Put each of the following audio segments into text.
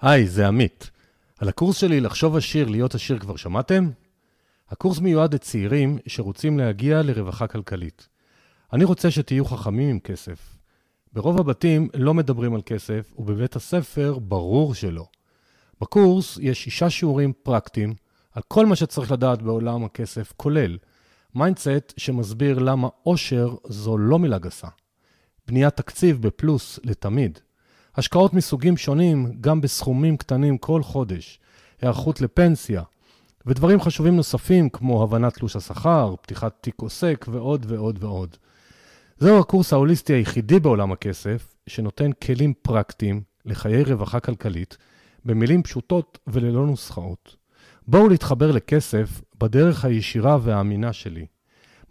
היי, זה עמית. על הקורס שלי לחשוב עשיר, להיות עשיר כבר שמעתם? הקורס מיועד לצעירים שרוצים להגיע לרווחה כלכלית. אני רוצה שתהיו חכמים עם כסף. ברוב הבתים לא מדברים על כסף, ובבית הספר ברור שלא. בקורס יש שישה שיעורים פרקטיים על כל מה שצריך לדעת בעולם הכסף, כולל mindset שמסביר למה עושר זו לא מילה גסה. בניית תקציב בפלוס לתמיד. השקעות מסוגים שונים, גם בסכומים קטנים כל חודש. היערכות לפנסיה. ודברים חשובים נוספים כמו הבנת תלוש השכר, פתיחת תיק עוסק ועוד ועוד ועוד. זהו הקורס ההוליסטי היחידי בעולם הכסף, שנותן כלים פרקטיים לחיי רווחה כלכלית, במילים פשוטות וללא נוסחאות. בואו להתחבר לכסף בדרך הישירה והאמינה שלי.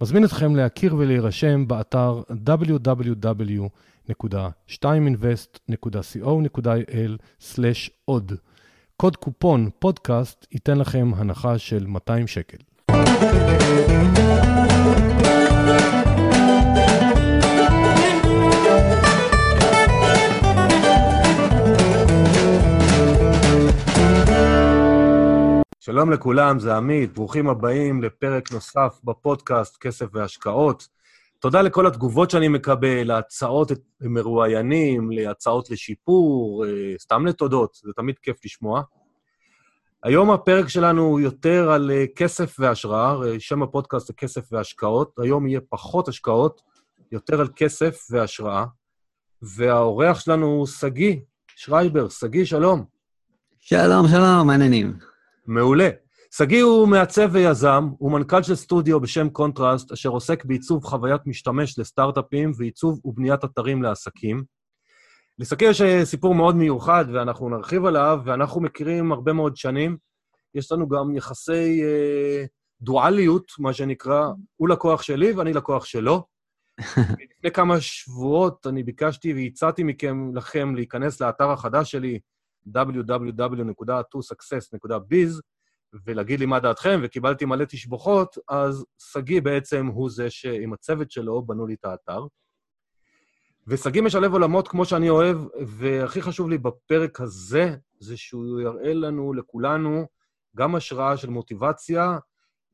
מזמין אתכם להכיר ולהירשם באתר www.2invest.co.il/עוד. קוד קופון פודקאסט ייתן לכם הנחה של 200 שקל. שלום לכולם, זה עמית, ברוכים הבאים לפרק נוסף בפודקאסט כסף והשקעות. תודה לכל התגובות שאני מקבל, להצעות מרואיינים, להצעות לשיפור, אה, סתם לתודות, זה תמיד כיף לשמוע. היום הפרק שלנו הוא יותר על אה, כסף והשראה, אה, שם הפודקאסט זה כסף והשקעות. היום יהיה פחות השקעות, יותר על כסף והשראה. והאורח שלנו הוא שגיא שרייבר. שגיא, שלום. שלום, שלום, מה העניינים? מעולה. שגיא הוא מעצב ויזם, הוא מנכ"ל של סטודיו בשם קונטרסט, אשר עוסק בעיצוב חוויית משתמש לסטארט-אפים ועיצוב ובניית אתרים לעסקים. לשגיא יש סיפור מאוד מיוחד, ואנחנו נרחיב עליו, ואנחנו מכירים הרבה מאוד שנים. יש לנו גם יחסי אה, דואליות, מה שנקרא, הוא לקוח שלי ואני לקוח שלו. לפני כמה שבועות אני ביקשתי והצעתי מכם, לכם להיכנס לאתר החדש שלי, www.2success.biz, ולהגיד לי מה דעתכם, וקיבלתי מלא תשבוכות, אז שגיא בעצם הוא זה שעם הצוות שלו בנו לי את האתר. ושגיא משלב עולמות כמו שאני אוהב, והכי חשוב לי בפרק הזה, זה שהוא יראה לנו, לכולנו, גם השראה של מוטיבציה,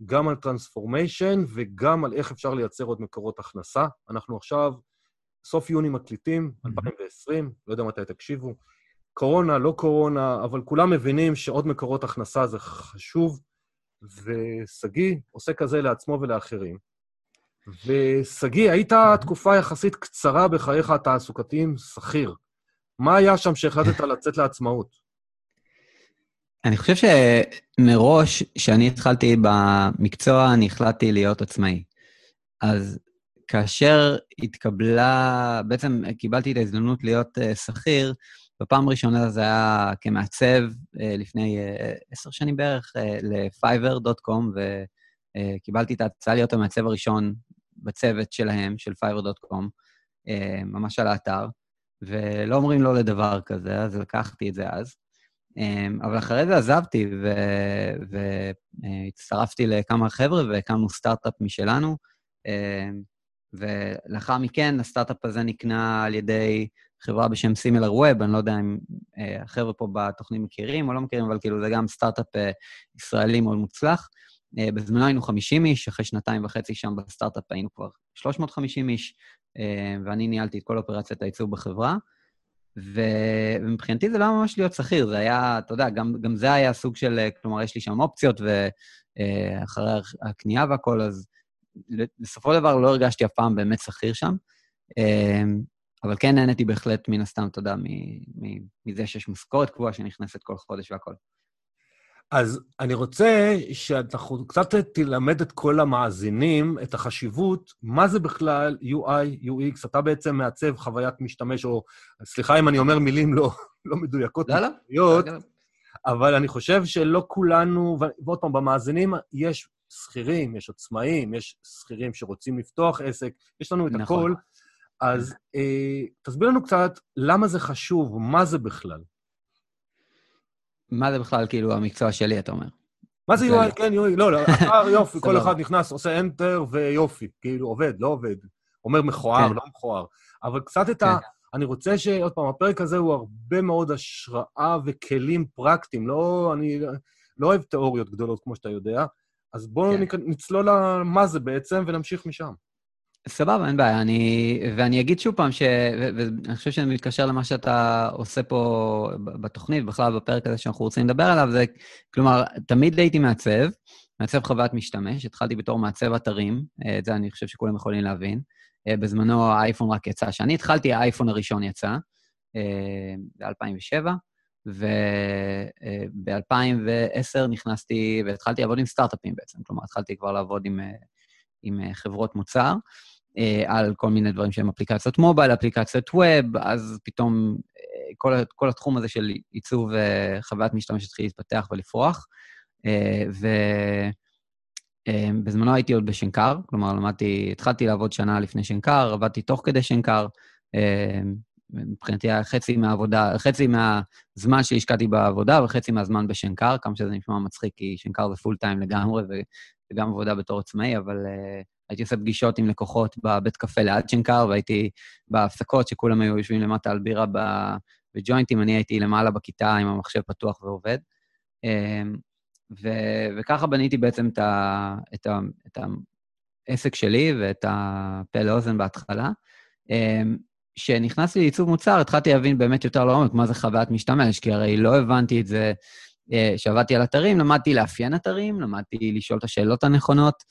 גם על טרנספורמיישן וגם על איך אפשר לייצר עוד מקורות הכנסה. אנחנו עכשיו, סוף יוני מקליטים, 2020, לא יודע מתי תקשיבו. קורונה, לא קורונה, אבל כולם מבינים שעוד מקורות הכנסה זה חשוב, ושגיא עושה כזה לעצמו ולאחרים. ושגיא, היית תקופה יחסית קצרה בחייך התעסוקתיים שכיר. מה היה שם שהחלטת לצאת לעצמאות? אני חושב שמראש, כשאני התחלתי במקצוע, אני החלטתי להיות עצמאי. אז כאשר התקבלה, בעצם קיבלתי את ההזדמנות להיות uh, שכיר, בפעם הראשונה זה היה כמעצב uh, לפני uh, עשר שנים בערך, uh, ל-fiverr.com, וקיבלתי את ההצעה להיות המעצב הראשון בצוות שלהם, של fiverr.com, uh, ממש על האתר, ולא אומרים לא לדבר כזה, אז לקחתי את זה אז. אבל אחרי זה עזבתי והצטרפתי לכמה חבר'ה והקמנו סטארט-אפ משלנו. ולאחר מכן הסטארט-אפ הזה נקנה על ידי חברה בשם SimilarWeb, אני לא יודע אם אה, החבר'ה פה בתוכנית מכירים או לא מכירים, אבל כאילו זה גם סטארט-אפ אה, ישראלי מאוד מוצלח. אה, בזמנו היינו 50 איש, אחרי שנתיים וחצי שם בסטארט-אפ היינו כבר 350 איש, uh, ואני ניהלתי את כל אופרציית הייצור בחברה. ומבחינתי זה לא ממש להיות שכיר, זה היה, אתה יודע, גם, גם זה היה סוג של, כלומר, יש לי שם אופציות, ואחרי הקנייה והכול, אז בסופו של דבר לא הרגשתי אף פעם באמת שכיר שם. אבל כן נהניתי בהחלט, מן הסתם, אתה יודע, מזה שיש משכורת קבועה שנכנסת כל חודש והכול. אז אני רוצה שאנחנו קצת תלמד את כל המאזינים את החשיבות, מה זה בכלל UI, UX, אתה בעצם מעצב חוויית משתמש, או סליחה אם אני אומר מילים לא, לא מדויקות, לא, לא. אבל אני חושב שלא כולנו, ועוד פעם, במאזינים יש שכירים, יש עצמאים, יש שכירים שרוצים לפתוח עסק, יש לנו את נכון. הכל. אז אה, תסביר לנו קצת למה זה חשוב, מה זה בכלל. מה זה בכלל, כאילו, המקצוע שלי, אתה אומר? מה זה UI? כן, UI, לא, לא, יופי, כל אחד נכנס, עושה Enter ויופי, כאילו, עובד, לא עובד. אומר מכוער, כן. לא מכוער. אבל קצת את ה... כן. אני רוצה ש... עוד פעם, הפרק הזה הוא הרבה מאוד השראה וכלים פרקטיים. לא, אני לא אוהב תיאוריות גדולות, כמו שאתה יודע, אז בואו כן. נצלול למה זה בעצם ונמשיך משם. סבבה, אין בעיה. אני, ואני אגיד שוב פעם, ש, ואני חושב שאני מתקשר למה שאתה עושה פה בתוכנית, בכלל בפרק הזה שאנחנו רוצים לדבר עליו, זה, כלומר, תמיד הייתי מעצב, מעצב חוויית משתמש, התחלתי בתור מעצב אתרים, אה, את זה אני חושב שכולם יכולים להבין. אה, בזמנו האייפון רק יצא. כשאני התחלתי, האייפון הראשון יצא, אה, ב-2007, וב-2010 נכנסתי והתחלתי לעבוד עם סטארט-אפים בעצם. כלומר, התחלתי כבר לעבוד עם, עם חברות מוצר. על כל מיני דברים שהם אפליקציות מובייל, אפליקציות ווב, אז פתאום כל, כל התחום הזה של עיצוב חוויית משתמש התחיל להתפתח ולפרוח. ובזמנו הייתי עוד בשנקר, כלומר, למדתי, התחלתי לעבוד שנה לפני שנקר, עבדתי תוך כדי שנקר. מבחינתי היה חצי מהעבודה, חצי מהזמן שהשקעתי בעבודה וחצי מהזמן בשנקר, כמה שזה נשמע מצחיק, כי שנקר זה פול טיים לגמרי, וגם עבודה בתור עצמאי, אבל הייתי עושה פגישות עם לקוחות בבית קפה ליד שנקר, והייתי בהפסקות שכולם היו יושבים למטה על בירה בג'וינטים, אני הייתי למעלה בכיתה עם המחשב פתוח ועובד. Uh, ו- וככה בניתי בעצם את, ה- את, ה- את העסק שלי ואת הפה לאוזן בהתחלה. כשנכנסתי לעיצוב מוצר, התחלתי להבין באמת יותר לעומק מה זה חוויית משתמש, כי הרי לא הבנתי את זה אה, כשעבדתי על אתרים, למדתי לאפיין אתרים, למדתי לשאול את השאלות הנכונות,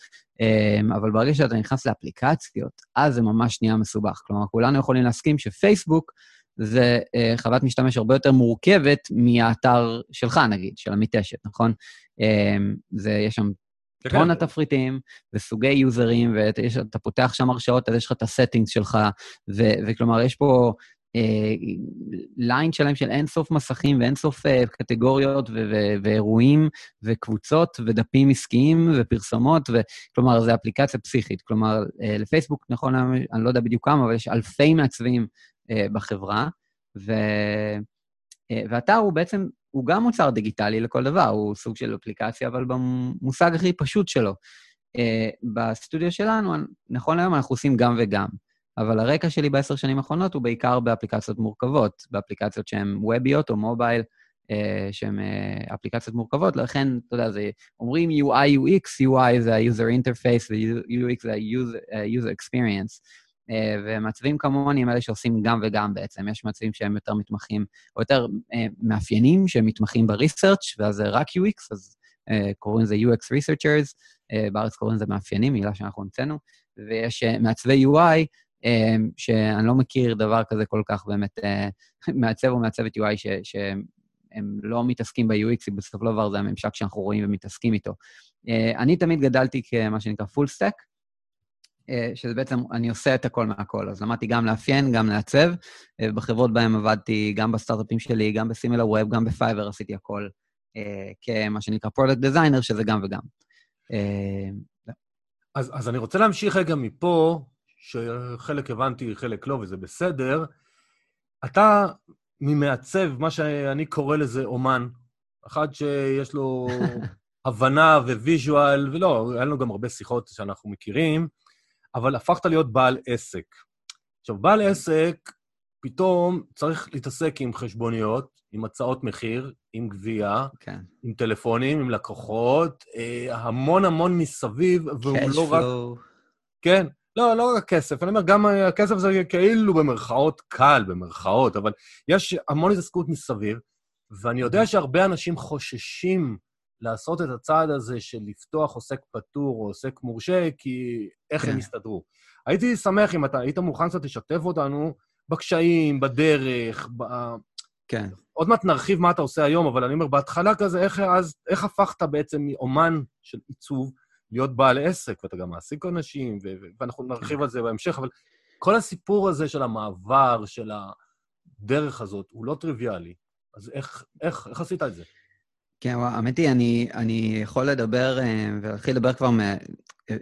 אבל ברגע שאתה נכנס לאפליקציות, אז זה ממש נהיה מסובך. כלומר, כולנו יכולים להסכים שפייסבוק זה אה, חוויית משתמש הרבה יותר מורכבת מהאתר שלך, נגיד, של עמית אשת, נכון? אמ, זה, יש שם טון תפריטים וסוגי יוזרים, ואתה פותח שם הרשאות, אז יש לך את ה settings שלך, ו, וכלומר, יש פה ליין אה, שלם של אינסוף מסכים ואינסוף אה, קטגוריות ו- ו- ואירועים וקבוצות ודפים עסקיים ופרסומות, וכלומר, זו אפליקציה פסיכית. כלומר, אה, לפייסבוק, נכון, אני לא יודע בדיוק כמה, אבל יש אלפי מעצבים אה, בחברה, ו... אה, ואתר הוא בעצם, הוא גם מוצר דיגיטלי לכל דבר, הוא סוג של אפליקציה, אבל במושג הכי פשוט שלו. אה, בסטודיו שלנו, נכון להיום אנחנו עושים גם וגם, אבל הרקע שלי בעשר שנים האחרונות הוא בעיקר באפליקציות מורכבות, באפליקציות שהן ווביות או מובייל, שהן אפליקציות מורכבות, לכן, אתה יודע, זה, אומרים UI, UX, UI זה ה-user interface ו-UX זה ה-user experience. אה, ומעצבים כמוני הם אלה שעושים גם וגם בעצם. יש מעצבים שהם יותר מתמחים, או יותר אה, מאפיינים שהם מתמחים בריסרצ' ואז זה רק UX, אז אה, קוראים לזה UX Researchers, בארץ קוראים לזה מאפיינים, מילה שאנחנו המצאנו, ויש מעצבי UI, שאני לא מכיר דבר כזה כל כך באמת, מעצב או מעצבת UI ש, שהם לא מתעסקים ב-UX, בסופו של דבר זה הממשק שאנחנו רואים ומתעסקים איתו. אני תמיד גדלתי כמה שנקרא full stack, אה, שזה בעצם, אני עושה את הכל מהכל. אז למדתי גם לאפיין, גם לעצב. אה, בחברות בהן עבדתי, גם בסטארט-אפים שלי, גם ב SimilarWeb, גם ב Fiverr, עשיתי הכל אה, כמה שנקרא product designer, שזה גם וגם. אז, אז אני רוצה להמשיך רגע מפה, שחלק הבנתי, חלק לא, וזה בסדר. אתה ממעצב, מה שאני קורא לזה אומן, אחד שיש לו הבנה visual, ולא, היה לנו גם הרבה שיחות שאנחנו מכירים, אבל הפכת להיות בעל עסק. עכשיו, בעל עסק פתאום צריך להתעסק עם חשבוניות, עם הצעות מחיר, עם גבייה, כן. עם טלפונים, עם לקוחות, אה, המון המון מסביב, והוא לא רק... כן, לא, לא רק כסף. אני אומר, גם הכסף זה כאילו במרכאות קל, במרכאות, אבל יש המון התעסקות מסביב, ואני יודע שהרבה אנשים חוששים לעשות את הצעד הזה של לפתוח עוסק פטור או עוסק מורשה, כי איך כן. הם יסתדרו. הייתי שמח אם אתה היית מוכן קצת לשתף אותנו בקשיים, בדרך, ב... כן. עוד מעט נרחיב מה אתה עושה היום, אבל אני אומר, בהתחלה כזה, איך, אז, איך הפכת בעצם מאומן של עיצוב להיות בעל עסק, ואתה גם מעסיק אנשים, ו- ו- ואנחנו נרחיב כן. על זה בהמשך, אבל כל הסיפור הזה של המעבר, של הדרך הזאת, הוא לא טריוויאלי. אז איך, איך, איך עשית את זה? כן, האמת היא, אני, אני יכול לדבר אה, ולהתחיל לדבר כבר, מ...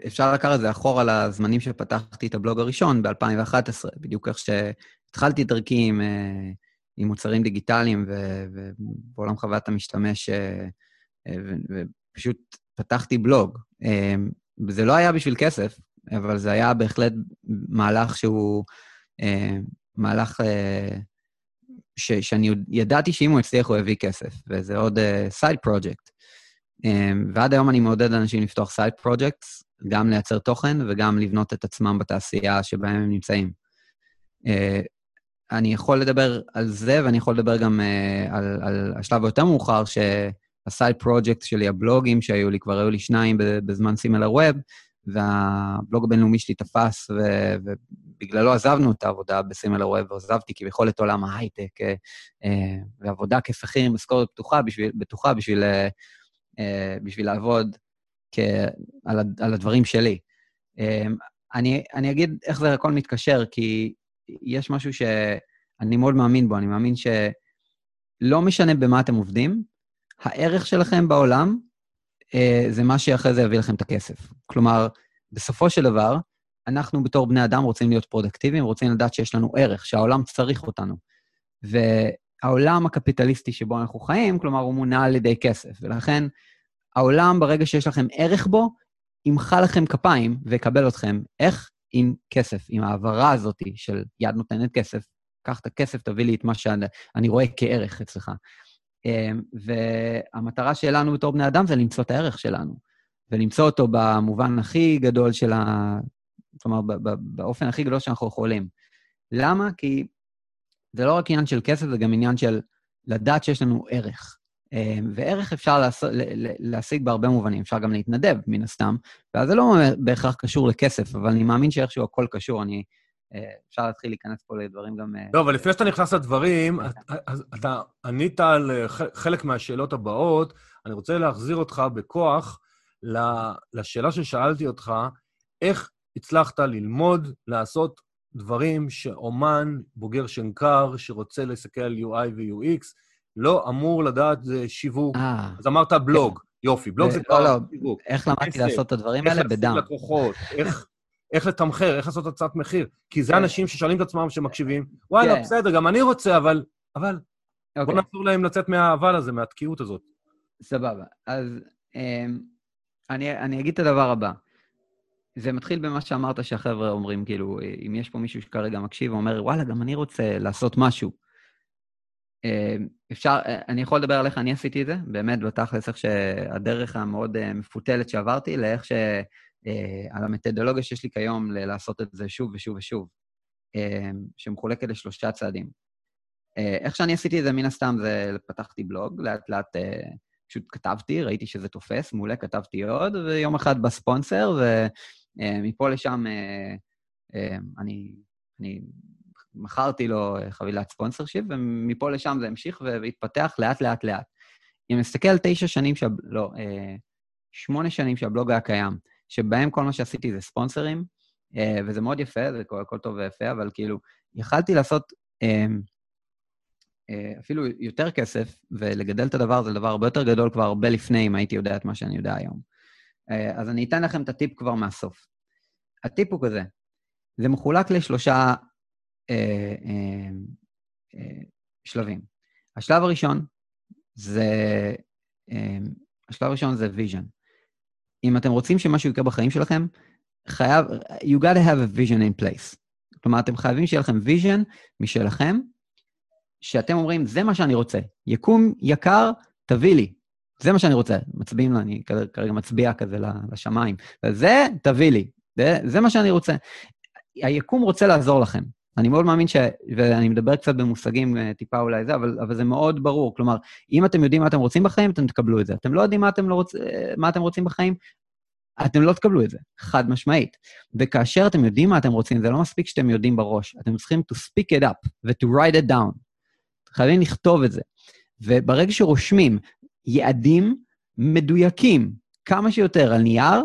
אפשר לקחת את זה אחורה לזמנים שפתחתי את הבלוג הראשון, ב-2011, בדיוק איך שהתחלתי את דרכי עם, אה, עם מוצרים דיגיטליים ובעולם חוויית המשתמש, אה, ופשוט פתחתי בלוג. זה לא היה בשביל כסף, אבל זה היה בהחלט מהלך שהוא מהלך אה, ש, שאני ידעתי שאם הוא יצליח הוא יביא כסף, וזה עוד side אה, project. אמ, ועד היום אני מעודד אנשים לפתוח side projects, גם לייצר תוכן וגם לבנות את עצמם בתעשייה שבהם הם נמצאים. אה, אני יכול לדבר על זה, ואני יכול לדבר גם אה, על, על השלב היותר מאוחר, שהסייד פרויקט שלי, הבלוגים שהיו לי, כבר היו לי שניים בזמן סימלר ווב, והבלוג הבינלאומי שלי תפס, ו- ובגללו עזבנו את העבודה בסימלר ווב, ועזבתי כביכול את עולם ההייטק, אה, אה, ועבודה כשכיר משכורת בטוחה בשביל, בטוחה בשביל, אה, בשביל לעבוד כ- על הדברים שלי. אני, אני אגיד איך זה הכל מתקשר, כי יש משהו שאני מאוד מאמין בו, אני מאמין שלא משנה במה אתם עובדים, הערך שלכם בעולם אה, זה מה שאחרי זה יביא לכם את הכסף. כלומר, בסופו של דבר, אנחנו בתור בני אדם רוצים להיות פרודקטיביים, רוצים לדעת שיש לנו ערך, שהעולם צריך אותנו. והעולם הקפיטליסטי שבו אנחנו חיים, כלומר, הוא מונע על ידי כסף. ולכן, העולם, ברגע שיש לכם ערך בו, ימחא לכם כפיים ויקבל אתכם. איך? עם כסף, עם ההעברה הזאת של יד נותנת כסף, קח את הכסף, תביא לי את מה שאני רואה כערך אצלך. אמ, והמטרה שלנו בתור בני אדם זה למצוא את הערך שלנו, ולמצוא אותו במובן הכי גדול של ה... כלומר, באופן הכי גדול שאנחנו יכולים. למה? כי זה לא רק עניין של כסף, זה גם עניין של לדעת שיש לנו ערך. אמ, וערך אפשר להשיג בהרבה מובנים, אפשר גם להתנדב, מן הסתם, ואז זה לא בהכרח קשור לכסף, אבל אני מאמין שאיכשהו הכל קשור. אני אפשר להתחיל להיכנס פה לדברים גם... אה, לא, אבל לפני שאתה נכנס לדברים, אז אתה ענית על אה, חלק מהשאלות הבאות. אני רוצה להחזיר אותך בכוח לשאלה ששאלתי אותך, איך הצלחת ללמוד לעשות דברים שאומן, בוגר שנקר, שרוצה להסתכל על UI ו-UX, לא אמור לדעת זה שיווק. אז אמרת בלוג, כן. יופי, בלוג זה כבר לא, לא, שיווק. איך למדתי לעשות את הדברים האלה? בדם. איך להשיג לקוחות, איך איך לתמחר, איך לעשות הצעת מחיר. כי זה כן. אנשים ששואלים את עצמם, שמקשיבים, וואלה, כן. בסדר, גם אני רוצה, אבל... אבל... בוא אוקיי. נעזור להם לצאת מהאבל הזה, מהתקיעות הזאת. סבבה. אז אמ, אני, אני אגיד את הדבר הבא. זה מתחיל במה שאמרת שהחבר'ה אומרים, כאילו, אם יש פה מישהו שכרגע מקשיב ואומר, וואלה, גם אני רוצה לעשות משהו. אמ, אפשר, אני יכול לדבר עליך, אני עשיתי את זה, באמת, בתכלס, איך שהדרך המאוד אה, מפותלת שעברתי, לאיך ש... על המתודולוגיה שיש לי כיום לעשות את זה שוב ושוב ושוב, אה, שמחולקת לשלושה צעדים. אה, איך שאני עשיתי את זה, מן הסתם, זה פתחתי בלוג, לאט לאט פשוט כתבתי, ראיתי שזה תופס, מעולה, כתבתי עוד, ויום אחד בספונסר, ומפה לשם אני, אני מכרתי לו חבילת ספונסר שיפ, ומפה לשם זה המשיך והתפתח לאט לאט לאט. אם נסתכל על תשע שנים, שהב... לא, שמונה שנים שהבלוג היה קיים, שבהם כל מה שעשיתי זה ספונסרים, אה, וזה מאוד יפה, זה הכל טוב ויפה, אבל כאילו, יכלתי לעשות אמ, אה, אפילו יותר כסף, ולגדל את הדבר זה דבר הרבה יותר גדול כבר הרבה לפני, אם הייתי יודע את מה שאני יודע היום. אה, אז אני אתן לכם את הטיפ כבר מהסוף. הטיפ הוא כזה, זה מחולק לשלושה אה, אה, אה, שלבים. השלב הראשון זה, אה, השלב הראשון זה vision. אם אתם רוצים שמשהו יקרה בחיים שלכם, חייב, you gotta have a vision in place. כלומר, אתם חייבים שיהיה לכם vision משלכם, שאתם אומרים, זה מה שאני רוצה. יקום יקר, תביא לי. זה מה שאני רוצה. מצביעים אני כרגע מצביע כזה לשמיים. וזה, תביא לי. זה, זה מה שאני רוצה. היקום רוצה לעזור לכם. אני מאוד מאמין ש... ואני מדבר קצת במושגים אה, טיפה אולי זה, אבל, אבל זה מאוד ברור. כלומר, אם אתם יודעים מה אתם רוצים בחיים, אתם תקבלו את זה. אתם לא יודעים מה אתם, לא רוצ... אה, מה אתם רוצים בחיים, אתם לא תקבלו את זה, חד משמעית. וכאשר אתם יודעים מה אתם רוצים, זה לא מספיק שאתם יודעים בראש. אתם צריכים to speak it up ו-to write it down. חייבים לכתוב את זה. וברגע שרושמים יעדים מדויקים כמה שיותר על נייר,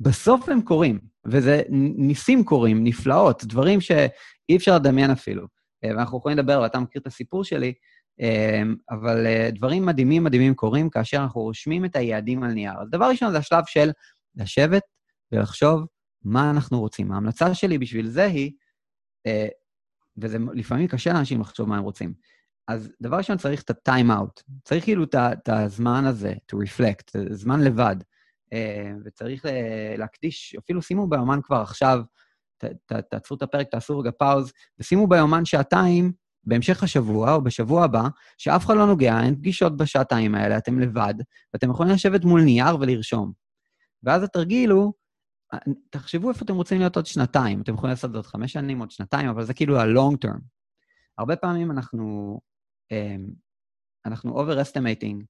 בסוף הם קורים. וזה ניסים קורים, נפלאות, דברים ש... אי אפשר לדמיין אפילו. אה, ואנחנו יכולים לדבר, ואתה מכיר את הסיפור שלי, אה, אבל אה, דברים מדהימים מדהימים קורים כאשר אנחנו רושמים את היעדים על נייר. אז דבר ראשון זה השלב של לשבת ולחשוב מה אנחנו רוצים. ההמלצה שלי בשביל זה היא, וזה לפעמים קשה לאנשים לחשוב מה הם רוצים, אז דבר ראשון צריך את ה-time out. צריך כאילו את הזמן הזה, to reflect, זמן לבד. וצריך להקדיש, אפילו שימו באמן כבר עכשיו, ת, ת, תעצרו את הפרק, תעשו רגע פאוז, ושימו ביומן שעתיים בהמשך השבוע או בשבוע הבא, שאף אחד לא נוגע, אין פגישות בשעתיים האלה, אתם לבד, ואתם יכולים לשבת מול נייר ולרשום. ואז התרגיל הוא, תחשבו איפה אתם רוצים להיות עוד שנתיים. אתם יכולים לעשות עוד חמש שנים, עוד שנתיים, אבל זה כאילו ה-long term. הרבה פעמים אנחנו, אמ, אנחנו overestimating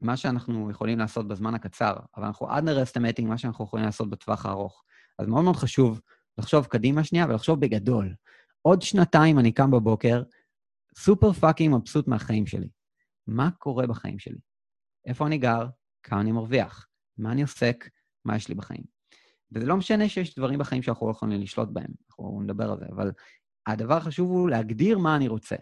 מה שאנחנו יכולים לעשות בזמן הקצר, אבל אנחנו underestimating מה שאנחנו יכולים לעשות בטווח הארוך. אז מאוד מאוד חשוב לחשוב קדימה שנייה ולחשוב בגדול. עוד שנתיים אני קם בבוקר, super fucking מבסוט מהחיים שלי. מה קורה בחיים שלי? איפה אני גר? כמה אני מרוויח? מה אני עוסק? מה יש לי בחיים? וזה לא משנה שיש דברים בחיים שאנחנו לא יכולים לשלוט בהם, אנחנו נדבר על זה, אבל הדבר החשוב הוא להגדיר מה אני רוצה.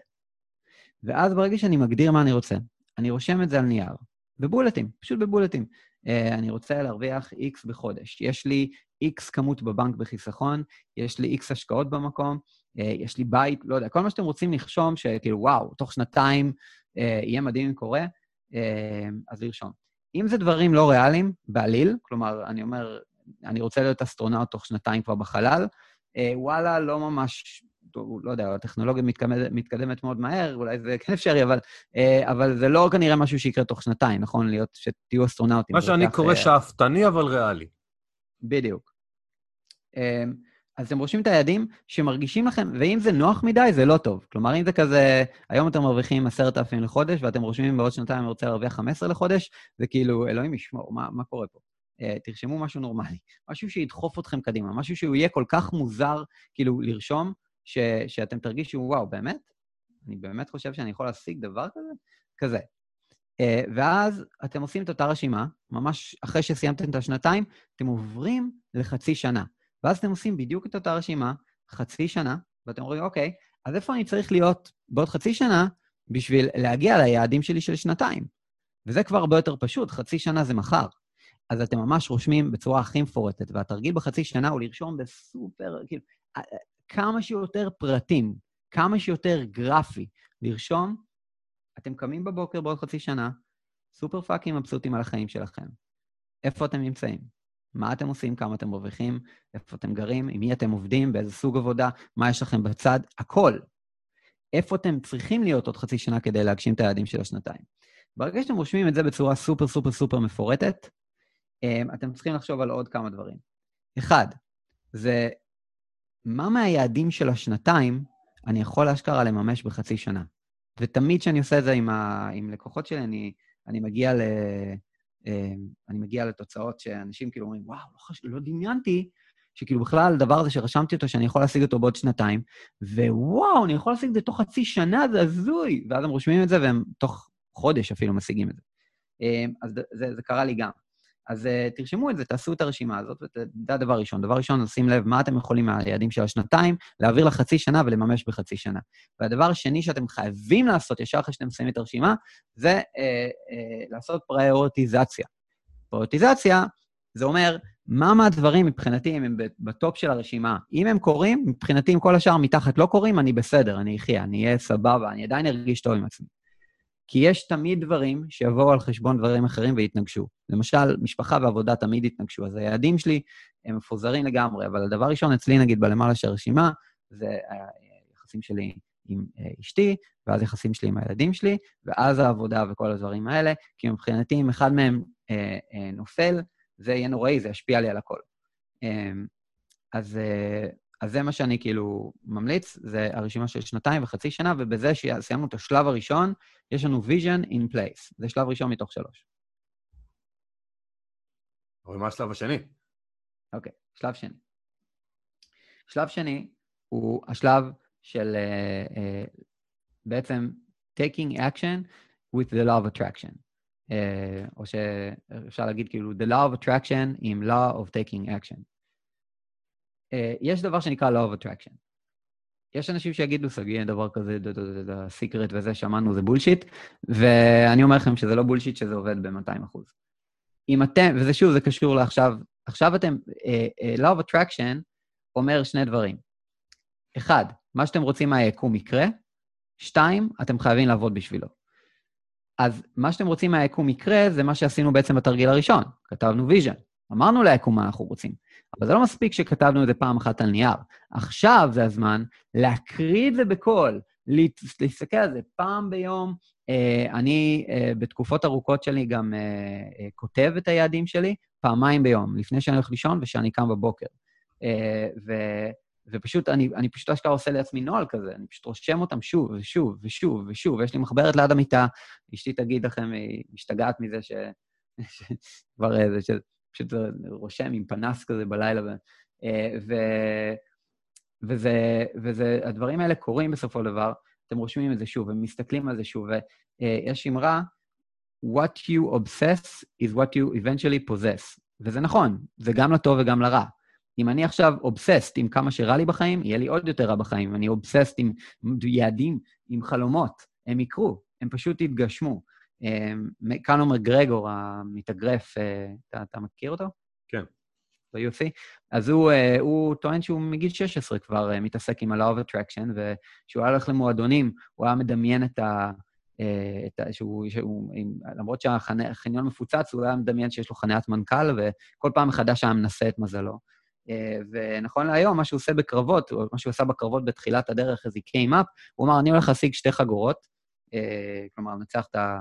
ואז ברגע שאני מגדיר מה אני רוצה, אני רושם את זה על נייר, בבולטים, פשוט בבולטים. Uh, אני רוצה להרוויח X בחודש. יש לי X כמות בבנק בחיסכון, יש לי X השקעות במקום, uh, יש לי בית, לא יודע, כל מה שאתם רוצים לרשום, שכאילו, וואו, תוך שנתיים uh, יהיה מדהים אם קורה, uh, אז לרשום. אם זה דברים לא ריאליים, בעליל, כלומר, אני אומר, אני רוצה להיות אסטרונאוט תוך שנתיים כבר בחלל, uh, וואלה, לא ממש לא יודע, הטכנולוגיה מתקדמת, מתקדמת מאוד מהר, אולי זה כן אפשרי, אבל, אה, אבל זה לא כנראה משהו שיקרה תוך שנתיים, נכון? להיות, שתהיו אסטרונאוטים. מה שאני קורא אה, שאפתני, אבל ריאלי. בדיוק. אה, אז אתם רושמים את היעדים שמרגישים לכם, ואם זה נוח מדי, זה לא טוב. כלומר, אם זה כזה, היום אתם מרוויחים עשרת אלפים לחודש, ואתם רושמים בעוד שנתיים אני רוצה להרוויח 15 לחודש, זה כאילו, אלוהים ישמור, מה, מה קורה פה? Uh, תרשמו משהו נורמלי, משהו שידחוף אתכם קדימה, משהו שהוא יהיה כל כך מוזר, כאילו, לרשום, ש, שאתם תרגישו, וואו, באמת? אני באמת חושב שאני יכול להשיג דבר כזה? כזה. Uh, ואז אתם עושים את אותה רשימה, ממש אחרי שסיימתם את השנתיים, אתם עוברים לחצי שנה. ואז אתם עושים בדיוק את אותה רשימה, חצי שנה, ואתם אומרים, אוקיי, אז איפה אני צריך להיות בעוד חצי שנה בשביל להגיע ליעדים שלי של שנתיים? וזה כבר הרבה יותר פשוט, חצי שנה זה מחר. אז אתם ממש רושמים בצורה הכי מפורטת, והתרגיל בחצי שנה הוא לרשום בסופר, כאילו, כמה שיותר פרטים, כמה שיותר גרפי, לרשום, אתם קמים בבוקר בעוד חצי שנה, סופר פאקים מבסוטים על החיים שלכם. איפה אתם נמצאים? מה אתם עושים, כמה אתם מרוויחים, איפה אתם גרים, עם מי אתם עובדים, באיזה סוג עבודה, מה יש לכם בצד, הכל. איפה אתם צריכים להיות עוד חצי שנה כדי להגשים את היעדים של השנתיים. ברגע שאתם רושמים את זה בצורה סופר סופר סופר מפורטת, אה, אתם צריכים לחשוב על עוד כמה דברים. אחד, זה מה מהיעדים של השנתיים אני יכול אשכרה לממש בחצי שנה. ותמיד כשאני עושה את זה עם, ה... עם לקוחות שלי, אני, אני, מגיע ל... אה, אני מגיע לתוצאות שאנשים כאילו אומרים, וואו, לא, חש... לא דמיינתי שכאילו בכלל הדבר הזה שרשמתי אותו, שאני יכול להשיג אותו בעוד שנתיים, ווואו, אני יכול להשיג את זה תוך חצי שנה, זה הזוי. ואז הם רושמים את זה, והם תוך חודש אפילו משיגים את זה. אה, אז זה, זה קרה לי גם. אז uh, תרשמו את זה, תעשו את הרשימה הזאת, וזה הדבר ראשון. דבר ראשון, שים לב מה אתם יכולים מהיעדים של השנתיים, להעביר לחצי שנה ולממש בחצי שנה. והדבר השני שאתם חייבים לעשות, ישר אחרי שאתם מסיימים את הרשימה, זה uh, uh, לעשות פריורטיזציה. פריורטיזציה, זה אומר, מה מהדברים מבחינתי אם הם בטופ של הרשימה. אם הם קורים, מבחינתי אם כל השאר מתחת לא קורים, אני בסדר, אני אחיה, אני אהיה סבבה, אני עדיין ארגיש טוב עם עצמי. כי יש תמיד דברים שיבואו על חשבון דברים אחרים ויתנגשו. למשל, משפחה ועבודה תמיד יתנגשו, אז היעדים שלי הם מפוזרים לגמרי, אבל הדבר ראשון אצלי, נגיד, בלמעלה של הרשימה, זה היחסים שלי עם אה, אשתי, ואז יחסים שלי עם הילדים שלי, ואז העבודה וכל הדברים האלה, כי מבחינתי, אם אחד מהם אה, אה, נופל, זה יהיה נוראי, זה ישפיע לי על הכל. אה, אז, אה, אז זה מה שאני כאילו ממליץ, זה הרשימה של שנתיים וחצי שנה, ובזה שסיימנו את השלב הראשון, יש לנו vision in place. זה שלב ראשון מתוך שלוש. אבל מה השלב השני? אוקיי, okay, שלב שני. שלב שני הוא השלב של uh, uh, בעצם taking action with the law of attraction. Uh, או שאפשר להגיד כאילו the law of attraction עם law of taking action. Uh, יש דבר שנקרא law of attraction. יש אנשים שיגידו, שגיא, אין דבר כזה, סיקרט וזה, שמענו, זה בולשיט, ואני אומר לכם שזה לא בולשיט, שזה עובד ב-200 אחוז. אם אתם, וזה שוב, זה קשור לעכשיו, עכשיו אתם, uh, uh, Law of Attraction אומר שני דברים. אחד, מה שאתם רוצים מהיקום יקרה, שתיים, אתם חייבים לעבוד בשבילו. אז מה שאתם רוצים מהיקום יקרה, זה מה שעשינו בעצם בתרגיל הראשון. כתבנו vision. אמרנו ליקום מה אנחנו רוצים, אבל זה לא מספיק שכתבנו את זה פעם אחת על נייר. עכשיו זה הזמן להקריא את זה בקול, להסתכל על זה פעם ביום. Uh, אני uh, בתקופות ארוכות שלי גם uh, כותב את היעדים שלי פעמיים ביום, לפני שאני הולך לישון ושאני קם בבוקר. ו... ופשוט, אני, אני פשוט אשכרה עושה לעצמי נוהל כזה, אני פשוט רושם אותם שוב ושוב ושוב ושוב, ויש לי מחברת ליד המיטה, אשתי תגיד לכם, היא משתגעת מזה ש... כבר איזה, שפשוט רושם עם פנס כזה בלילה. ו... ו... וזה, וזה, הדברים האלה קורים בסופו של דבר, אתם רושמים את זה שוב, ומסתכלים על זה שוב, ויש אמרה, what you obsess is what you eventually possess. וזה נכון, זה גם לטוב וגם לרע. אם אני עכשיו אובססט עם כמה שרע לי בחיים, יהיה לי עוד יותר רע בחיים. אם אני אובססט עם יעדים, עם חלומות, הם יקרו, הם פשוט יתגשמו. קאנו מגרגור, המתאגרף, אה, אתה, אתה מכיר אותו? כן. ב-UFC? אז הוא, אה, הוא טוען שהוא מגיל 16 כבר אה, מתעסק עם ה-Law of Attraction, וכשהוא היה הולך למועדונים, הוא היה מדמיין את ה... את ה שהוא, שהוא, למרות שהחניון מפוצץ, הוא היה מדמיין שיש לו חניית מנכ"ל, וכל פעם מחדש היה מנסה את מזלו. ונכון להיום, מה שהוא עושה בקרבות, או מה שהוא עשה בקרבות בתחילת הדרך, came up, הוא אמר, אני הולך להשיג שתי חגורות, כלומר, לנצח את ה...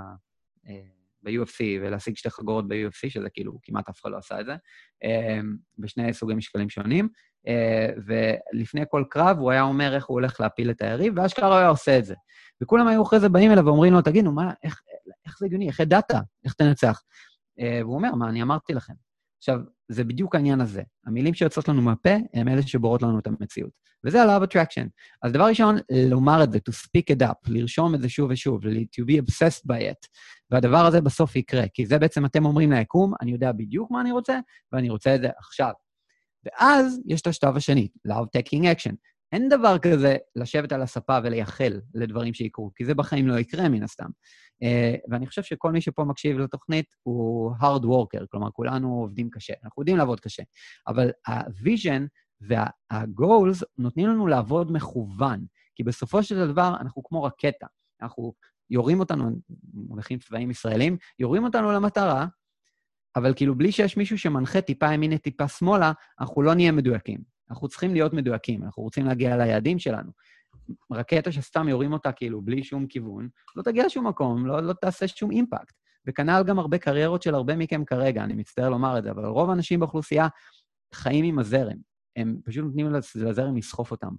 ב-UFC ולהשיג שתי חגורות ב-UFC, שזה כאילו, כמעט אף אחד לא עשה את זה, אמ, בשני סוגי משקלים שונים. אה, ולפני כל קרב הוא היה אומר איך הוא הולך להפיל את היריב, ואשכרה הוא היה עושה את זה. וכולם היו אחרי זה באים אליו ואומרים לו, תגידו, מה, איך, איך זה הגיוני? איך ידעת? איך תנצח? אה, והוא אומר, מה, אני אמרתי לכם. עכשיו, זה בדיוק העניין הזה. המילים שיוצאות לנו מהפה הם אלה שבורות לנו את המציאות. וזה ה-love attraction. אז דבר ראשון, לומר את זה, to speak it up, לרשום את זה שוב ושוב, to be obsessed by it. והדבר הזה בסוף יקרה, כי זה בעצם אתם אומרים ליקום, אני יודע בדיוק מה אני רוצה, ואני רוצה את זה עכשיו. ואז יש את השלב השני, love taking action. אין דבר כזה לשבת על הספה ולייחל לדברים שיקרו, כי זה בחיים לא יקרה מן הסתם. Uh, ואני חושב שכל מי שפה מקשיב לתוכנית הוא hard worker, כלומר, כולנו עובדים קשה. אנחנו יודעים לעבוד קשה, אבל ה-vision וה-goals נותנים לנו לעבוד מכוון, כי בסופו של דבר אנחנו כמו רקטה. אנחנו יורים אותנו, מונחים צבאיים ישראלים, יורים אותנו למטרה, אבל כאילו בלי שיש מישהו שמנחה טיפה ימינה, טיפה שמאלה, אנחנו לא נהיה מדויקים. אנחנו צריכים להיות מדויקים, אנחנו רוצים להגיע ליעדים שלנו. רקטה שסתם יורים אותה כאילו בלי שום כיוון, לא תגיע לשום מקום, לא, לא תעשה שום אימפקט. וכנ"ל גם הרבה קריירות של הרבה מכם כרגע, אני מצטער לומר את זה, אבל רוב האנשים באוכלוסייה חיים עם הזרם. הם פשוט נותנים לזרם לסחוף אותם.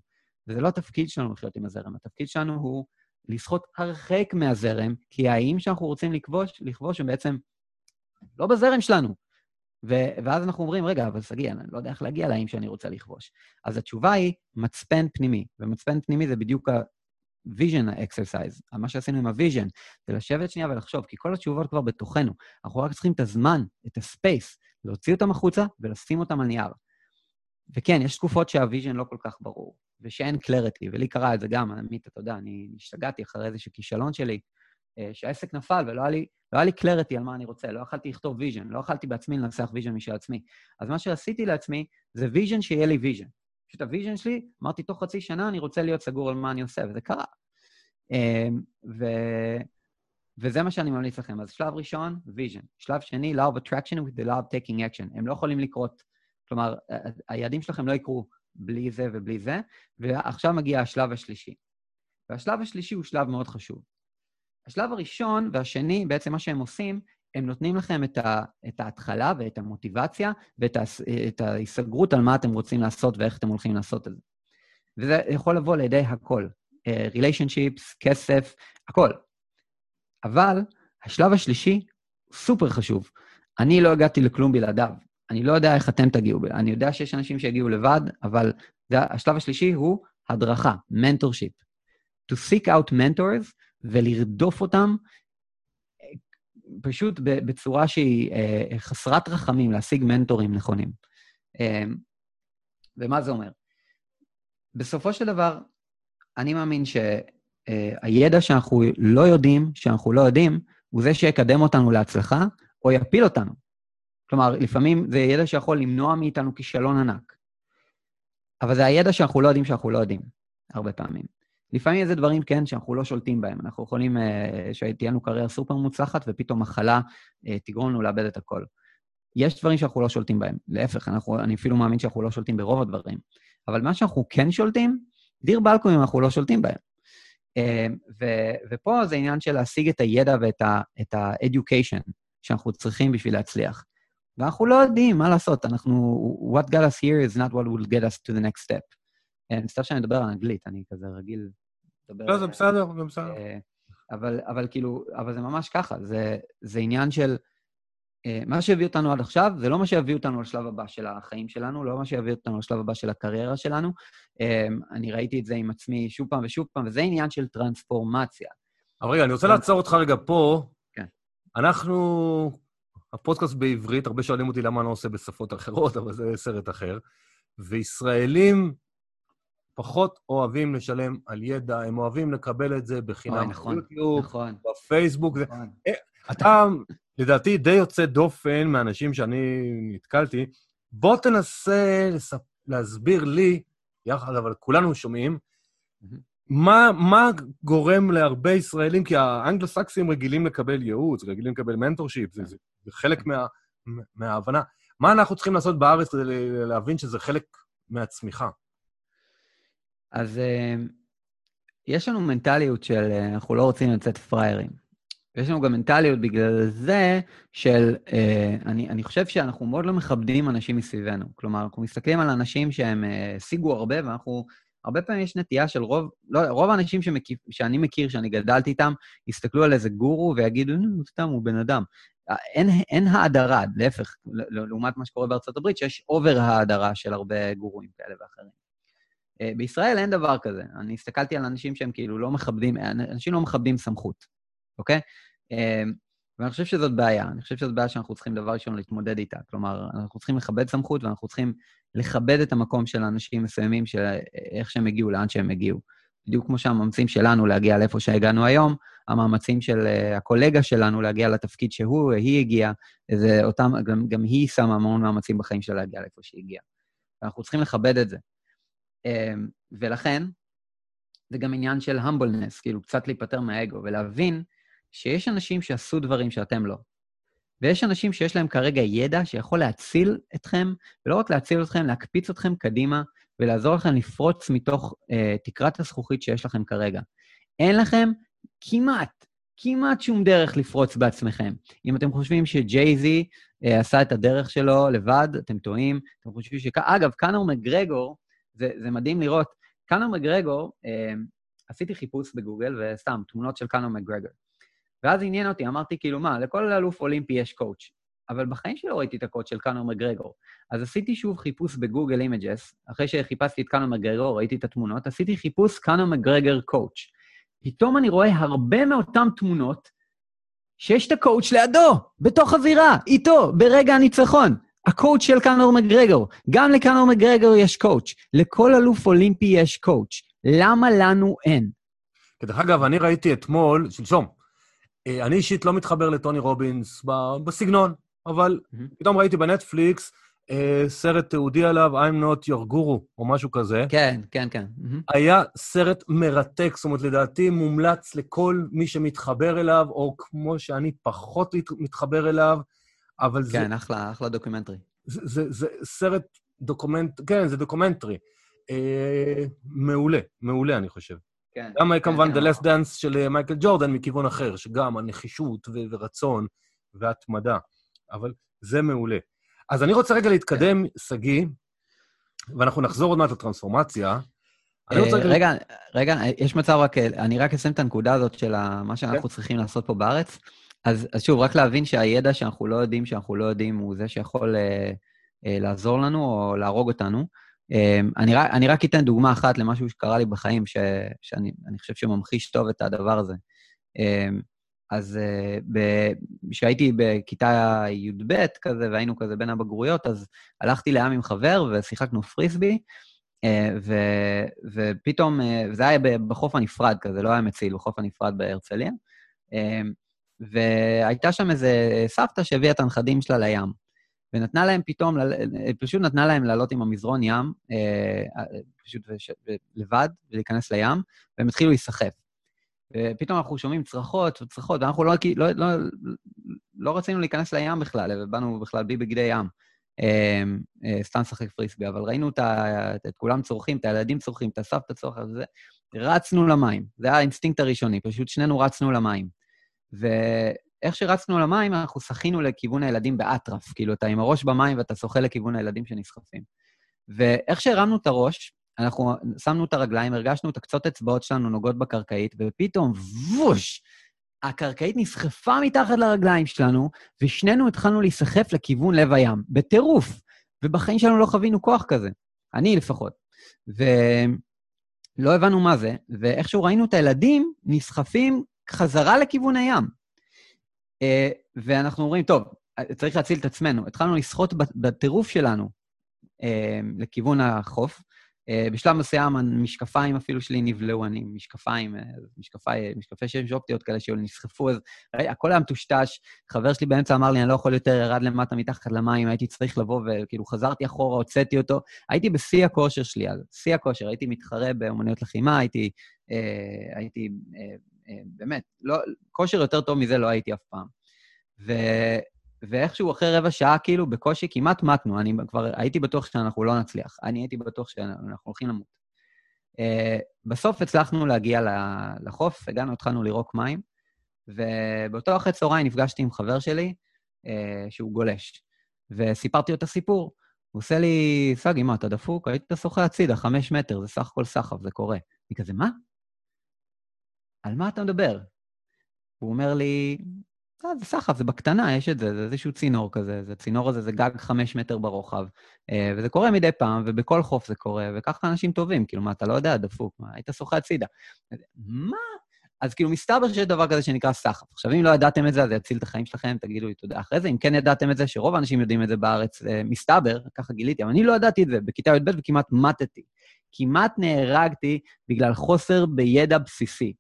וזה לא התפקיד שלנו לחיות עם הזרם, התפקיד שלנו הוא לשחות הרחק מהזרם, כי האיים שאנחנו רוצים לכבוש, לכבוש הם בעצם לא בזרם שלנו. ו- ואז אנחנו אומרים, רגע, אבל שגיא, אני לא יודע איך להגיע לאיים שאני רוצה לכבוש. אז התשובה היא מצפן פנימי, ומצפן פנימי זה בדיוק ה-vision exercise. מה שעשינו עם ה-vision, זה לשבת שנייה ולחשוב, כי כל התשובות כבר בתוכנו. אנחנו רק צריכים את הזמן, את הספייס, להוציא אותם החוצה ולשים אותם על נייר. וכן, יש תקופות שה-vision לא כל כך ברור. ושאין קלריטי, ולי קרה את זה גם, עמית, אתה יודע, אני השתגעתי אחרי איזשהו כישלון שלי, שהעסק נפל ולא היה לי, לא היה לי clarity על מה אני רוצה, לא יכלתי לכתוב vision, לא יכלתי בעצמי לנסח vision משל עצמי. אז מה שעשיתי לעצמי זה vision שיהיה לי vision. פשוט ה vision שלי, אמרתי, תוך חצי שנה אני רוצה להיות סגור על מה אני עושה, וזה קרה. אמ, ו... וזה מה שאני ממליץ לכם. אז שלב ראשון, vision. שלב שני, law of attraction with the law of taking action. הם לא יכולים לקרות, כלומר, היעדים שלכם לא יקרו בלי זה ובלי זה, ועכשיו מגיע השלב השלישי. והשלב השלישי הוא שלב מאוד חשוב. השלב הראשון והשני, בעצם מה שהם עושים, הם נותנים לכם את, ה, את ההתחלה ואת המוטיבציה ואת ה, ההיסגרות על מה אתם רוצים לעשות ואיך אתם הולכים לעשות את זה. וזה יכול לבוא לידי הכל. ריליישנשיפס, uh, כסף, הכל. אבל השלב השלישי סופר חשוב. אני לא הגעתי לכלום בלעדיו. אני לא יודע איך אתם תגיעו, אני יודע שיש אנשים שיגיעו לבד, אבל השלב השלישי הוא הדרכה, mentorship. To seek out mentors ולרדוף אותם פשוט בצורה שהיא אה, חסרת רחמים, להשיג מנטורים נכונים. אה, ומה זה אומר? בסופו של דבר, אני מאמין שהידע אה, שאנחנו לא יודעים, שאנחנו לא יודעים, הוא זה שיקדם אותנו להצלחה, או יפיל אותנו. כלומר, לפעמים זה ידע שיכול למנוע מאיתנו כישלון ענק. אבל זה הידע שאנחנו לא יודעים שאנחנו לא יודעים, הרבה פעמים. לפעמים איזה דברים, כן, שאנחנו לא שולטים בהם. אנחנו יכולים, uh, שתהיה לנו קריירה סופר מוצלחת, ופתאום מחלה uh, תגרום לנו לאבד את הכל. יש דברים שאנחנו לא שולטים בהם. להפך, אנחנו, אני אפילו מאמין שאנחנו לא שולטים ברוב הדברים. אבל מה שאנחנו כן שולטים, דיר באלקומים אנחנו לא שולטים בהם. אמ, ו- ופה זה עניין של להשיג את הידע ואת ה-education שאנחנו צריכים בשביל להצליח. ואנחנו לא יודעים מה לעשות, אנחנו... What got us here is not what will get us to the next step. אני מצטער שאני מדבר על אנגלית, אני כזה רגיל לדבר... לא, זה בסדר, זה בסדר. אה, אבל, אבל כאילו, אבל זה ממש ככה, זה, זה עניין של... אה, מה שהביא אותנו עד עכשיו, זה לא מה שהביא אותנו לשלב הבא של החיים שלנו, לא מה שהביא אותנו לשלב הבא של הקריירה שלנו. אה, אני ראיתי את זה עם עצמי שוב פעם ושוב פעם, וזה עניין של טרנספורמציה. אבל רגע, אני רוצה לעצור אותך רגע פה. כן. אנחנו, הפודקאסט בעברית, הרבה שואלים אותי למה אני לא עושה בשפות אחרות, אבל זה סרט אחר. וישראלים פחות אוהבים לשלם על ידע, הם אוהבים לקבל את זה בחינם. אוי, נכון, ביוטיוב, נכון. בפייסבוק. זה... נכון. אתה, לדעתי, די יוצא דופן מהאנשים שאני נתקלתי. בוא תנסה לספ... להסביר לי, יחד, אבל כולנו שומעים. מה, מה גורם להרבה ישראלים, כי האנגלו-סקסים רגילים לקבל ייעוץ, רגילים לקבל מנטורשיפ, זה, זה, זה חלק מה, מההבנה. מה אנחנו צריכים לעשות בארץ כדי להבין שזה חלק מהצמיחה? אז אה, יש לנו מנטליות של אה, אנחנו לא רוצים לצאת פראיירים. יש לנו גם מנטליות בגלל זה של, אה, אני, אני חושב שאנחנו מאוד לא מכבדים אנשים מסביבנו. כלומר, אנחנו מסתכלים על אנשים שהם השיגו הרבה, ואנחנו, הרבה פעמים יש נטייה של רוב, לא, רוב האנשים שמקיף, שאני מכיר, שאני גדלתי איתם, יסתכלו על איזה גורו ויגידו, נו, סתם, הוא בן אדם. אין, אין האדרה, להפך, לעומת מה שקורה בארצות הברית, שיש אובר האדרה של הרבה גורואים כאלה ואחרים. אה, בישראל אין דבר כזה. אני הסתכלתי על אנשים שהם כאילו לא מכבדים, אנשים לא מכבדים סמכות, אוקיי? אה, ואני חושב שזאת בעיה. אני חושב שזאת בעיה שאנחנו צריכים דבר ראשון להתמודד איתה. כלומר, אנחנו צריכים לכבד סמכות ואנחנו צריכים לכבד את המקום של אנשים מסוימים, של איך שהם הגיעו, לאן שהם הגיעו. בדיוק כמו שהמאמצים שלנו להגיע לאיפה שהגענו היום, המאמצים של הקולגה שלנו להגיע לתפקיד שהוא, היא הגיעה, זה אותם, גם, גם היא שמה המון מאמצים בחיים שלה להגיע לאיפה שהיא הגיעה. ואנחנו צריכים לכבד את זה. Um, ולכן, זה גם עניין של humbleness, כאילו קצת להיפטר מהאגו, ולהבין שיש אנשים שעשו דברים שאתם לא. ויש אנשים שיש להם כרגע ידע שיכול להציל אתכם, ולא רק להציל אתכם, להקפיץ אתכם קדימה ולעזור לכם לפרוץ מתוך אה, תקרת הזכוכית שיש לכם כרגע. אין לכם כמעט, כמעט שום דרך לפרוץ בעצמכם. אם אתם חושבים שג'יי-זי אה, עשה את הדרך שלו לבד, אתם טועים. אתם חושבים ש... אגב, קאנור מגרגור, זה, זה מדהים לראות, קאנור מגרגור, אה, עשיתי חיפוש בגוגל, וסתם, תמונות של קאנור מגרגור. ואז עניין אותי, אמרתי, כאילו, מה, לכל אלוף אולימפי יש coach. אבל בחיים שלי לא ראיתי את ה coach של קונור מקגרגור. אז עשיתי שוב חיפוש ב Google Images, אחרי שחיפשתי את קונור מקגרגור, ראיתי את התמונות, עשיתי חיפוש קונור מקגרגור coach. פתאום אני רואה הרבה מאותן תמונות שיש את ה coach לידו, בתוך הזירה, איתו, ברגע הניצחון. ה coach של קונור מקגרגור. גם לקונור מקגרגור יש coach, לכל אלוף אולימפי יש coach. למה לנו אין? דרך אגב, אני ראיתי אתמול, שלשום, אה, אני אישית לא מתחבר לטוני רובינס בסגנון, אבל. פתאום ראיתי בנטפליקס אה, סרט תיעודי עליו, I'm not your guru, או משהו כזה. כן, כן, כן. היה סרט מרתק, זאת אומרת, לדעתי מומלץ לכל מי שמתחבר אליו, או כמו שאני פחות מת- מתחבר אליו, אבל זה, כן, אחלה, אחלה דוקומנטרי. זה, זה, זה סרט דוקומנט, כן, זה דוקומנטרי. אה, מעולה, מעולה, אני חושב. כן. גם אה, כמובן כן, The Last Dance של אה, מייקל ג'ורדן מכיוון אחר, שגם הנחישות ו- ורצון והתמדה, אבל זה מעולה. אז אני רוצה רגע להתקדם, שגיא, ואנחנו נחזור עוד מעט לטרנספורמציה. אה, רגע, רגע, יש מצב רק, אני רק אסיים את הנקודה הזאת של מה שאנחנו צריכים לעשות פה בארץ. אז, אז שוב, רק להבין שהידע שאנחנו לא יודעים, שאנחנו לא יודעים, הוא זה שיכול אה, אה, לעזור לנו או להרוג אותנו. אה, אני, רק, אני רק אתן דוגמה אחת למשהו שקרה לי בחיים, ש, שאני אני חושב שממחיש טוב את הדבר הזה. אה, אז אה, ב- כשהייתי בכיתה י"ב כזה, והיינו כזה בין הבגרויות, אז הלכתי לים עם חבר ושיחקנו פריסבי, אה, ו, ופתאום, אה, זה היה בחוף הנפרד כזה, לא היה מציל, בחוף הנפרד בהרצליה. והייתה שם איזה סבתא שהביאה את הנכדים שלה לים. ונתנה להם פתאום, פשוט נתנה להם לעלות עם המזרון ים, אה, פשוט לבד, ולהיכנס לים, והם התחילו להיסחף. ופתאום אנחנו שומעים צרחות וצרחות, ואנחנו לא, לא, לא, לא רצינו להיכנס לים בכלל, ובאנו בכלל בלי בגדי ים. אה, אה, סתם לשחק פריסבי, אבל ראינו את, את, כולם צורחים, את הילדים צורחים, את הסבתא צורחת רצנו למים. זה היה האינסטינקט הראשוני, פשוט שנינו רצנו למים. ואיך שרצנו למים, אנחנו שחינו לכיוון הילדים באטרף. כאילו, אתה עם הראש במים ואתה שוחה לכיוון הילדים שנסחפים. ואיך שהרמנו את הראש, אנחנו שמנו את הרגליים, הרגשנו את הקצות אצבעות שלנו נוגעות בקרקעית, ופתאום, ווש! הקרקעית נסחפה מתחת לרגליים שלנו, ושנינו התחלנו להיסחף לכיוון לב הים, בטירוף. ובחיים שלנו לא חווינו כוח כזה. אני לפחות. ולא הבנו מה זה, ואיכשהו ראינו את הילדים נסחפים חזרה לכיוון הים. אה, ואנחנו אומרים, טוב, צריך להציל את עצמנו. התחלנו לשחות בטירוף שלנו אה, לכיוון החוף, אה, בשלב מסוים המשקפיים אפילו שלי נבלעו, אני עם משקפיים, משקפי, משקפי שמש אופטיות כאלה שהיו נסחפו, אז הכל היה מטושטש. חבר שלי באמצע אמר לי, אני לא יכול יותר, ירד למטה מתחת למים, הייתי צריך לבוא, וכאילו חזרתי אחורה, הוצאתי אותו. הייתי בשיא הכושר שלי אז, שיא הכושר, הייתי מתחרה באמנויות לחימה, הייתי, אה, הייתי אה, באמת, לא, כושר יותר טוב מזה לא הייתי אף פעם. ו... ואיכשהו אחרי רבע שעה, כאילו, בקושי כמעט מתנו. אני כבר הייתי בטוח שאנחנו לא נצליח. אני הייתי בטוח שאנחנו הולכים למות. Uh, בסוף הצלחנו להגיע לחוף, הגענו, התחלנו לירוק מים, ובאותו אחרי צהריים נפגשתי עם חבר שלי, uh, שהוא גולש, וסיפרתי לו את הסיפור. הוא עושה לי, סגי, מה, אתה דפוק? היית שוחה הצידה, חמש מטר, זה סך הכל סחף, זה קורה. אני כזה, מה? על מה אתה מדבר? הוא אומר לי, אה, זה סחף, זה בקטנה, יש את זה, זה איזשהו צינור כזה, זה צינור הזה, זה גג חמש מטר ברוחב, אה, וזה קורה מדי פעם, ובכל חוף זה קורה, וככה אנשים טובים, כאילו, מה, אתה לא יודע, דפוק, מה, היית שוחה הצידה. מה? אז כאילו, מסתבר שיש דבר כזה שנקרא סחף. עכשיו, אם לא ידעתם את זה, אז זה יציל את החיים שלכם, תגידו לי תודה אחרי זה. אם כן ידעתם את זה, שרוב האנשים יודעים את זה בארץ, אה, מסתבר, ככה גיליתי, אבל אני לא ידעתי את זה בכיתה י"ב וכמעט מתתי. כמעט נהרגתי בגלל חוסר בידע בסיסי.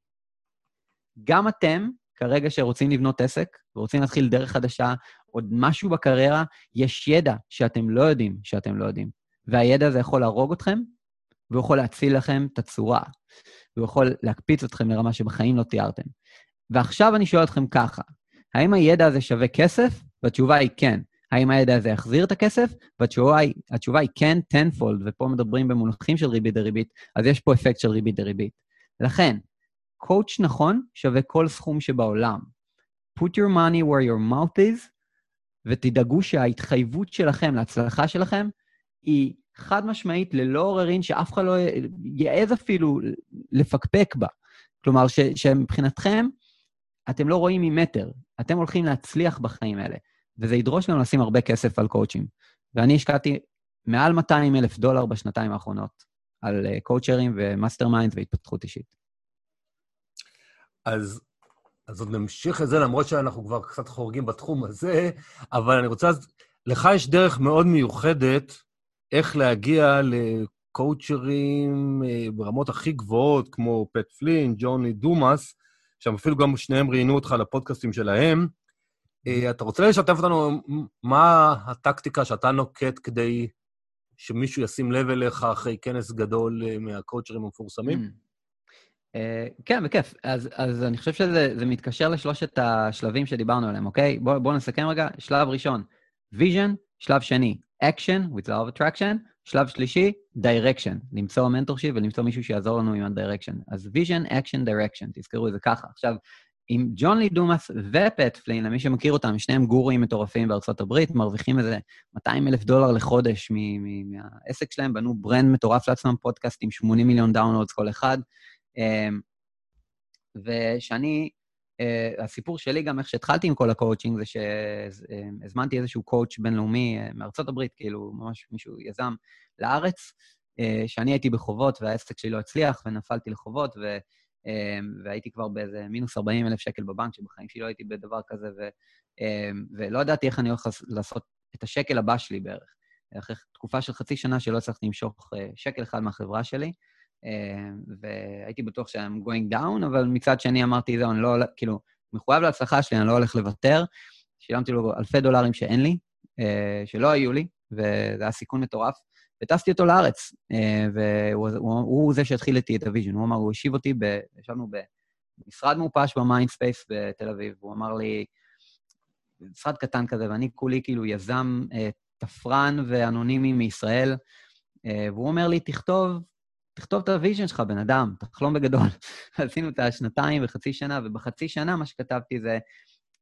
גם אתם, כרגע שרוצים לבנות עסק ורוצים להתחיל דרך חדשה, עוד משהו בקריירה, יש ידע שאתם לא יודעים שאתם לא יודעים. והידע הזה יכול להרוג אתכם, והוא יכול להציל לכם את הצורה. והוא יכול להקפיץ אתכם לרמה שבחיים לא תיארתם. ועכשיו אני שואל אתכם ככה, האם הידע הזה שווה כסף? והתשובה היא כן. האם הידע הזה יחזיר את הכסף? והתשובה היא, היא כן tenfold, ופה מדברים במונחים של ריבית דריבית, אז יש פה אפקט של ריבית דריבית. לכן, קואוצ' נכון שווה כל סכום שבעולם. put your money where your mouth is, ותדאגו שההתחייבות שלכם להצלחה שלכם היא חד משמעית, ללא עוררין, שאף אחד לא יעז אפילו לפקפק בה. כלומר, ש, שמבחינתכם, אתם לא רואים ממטר, אתם הולכים להצליח בחיים האלה. וזה ידרוש גם לשים הרבה כסף על קואוצ'ים. ואני השקעתי מעל 200 אלף דולר בשנתיים האחרונות על קואוצ'רים ו mastermind והתפתחות אישית. אז, אז עוד נמשיך את זה, למרות שאנחנו כבר קצת חורגים בתחום הזה, אבל אני רוצה... לך יש דרך מאוד מיוחדת איך להגיע לקואוצ'רים אה, ברמות הכי גבוהות, כמו פט פלין, ג'ון לי דומאס, שם אפילו גם שניהם ראיינו אותך לפודקאסטים שלהם. אה, אתה רוצה לשתף אותנו מה הטקטיקה שאתה נוקט כדי שמישהו ישים לב אליך אחרי כנס גדול אה, מהקואוצ'רים המפורסמים? אממ. אה, כן, בכיף. אז, אז אני חושב שזה מתקשר לשלושת השלבים שדיברנו עליהם, אוקיי? בואו בוא נסכם רגע. שלב ראשון, vision, שלב שני, action, with Law of Attraction, שלב שלישי, direction, למצוא mentorship ולמצוא מישהו שיעזור לנו עם ה-direction. אז vision, action, direction, תזכרו את זה ככה. עכשיו, עם ג'ון לי דומאס ופט פלין, למי שמכיר אותם, שניהם גורואים מטורפים בארצות הברית, מרוויחים איזה 200 אלף דולר לחודש מהעסק שלהם, בנו brand מטורף לעצמם, פודקאסט עם 80 מיליון downloads כל אחד. אמ, ושאני, אה, הסיפור שלי גם, איך שהתחלתי עם כל הקואוצ'ינג, זה שהזמנתי איזשהו coach בינלאומי אה, מארצות הברית, כאילו, ממש מישהו יזם לארץ, אה, שאני הייתי בחובות והעסק שלי לא הצליח, ונפלתי לחובות, ו... והייתי כבר באיזה מינוס 40 אלף שקל בבנק, שבחיים שלי לא הייתי בדבר כזה, ו, ולא ידעתי איך אני הולך לעשות את השקל הבא שלי בערך. אחרי תקופה של חצי שנה שלא הצלחתי למשוך שקל אחד מהחברה שלי, והייתי בטוח ש-I'm going down, אבל מצד שני אמרתי, זהו, אני לא, כאילו, מחויב להצלחה שלי, אני לא הולך לוותר. שילמתי לו אלפי דולרים שאין לי, אה, שלא היו לי, וזה היה סיכון מטורף. וטסתי אותו לארץ, אה, והוא הוא, הוא זה שהתחיל איתי את ה vision. הוא אמר, הוא הושיב אותי, ישבנו במשרד מופש במיינדספייס בתל אביב, והוא אמר לי, משרד קטן כזה, ואני כולי כאילו יזם אה, תפרן ואנונימי מישראל, אה, והוא אומר לי, תכתוב, תכתוב את ה vision שלך, בן אדם, תחלום בגדול. עשינו את השנתיים וחצי שנה, ובחצי שנה מה שכתבתי זה,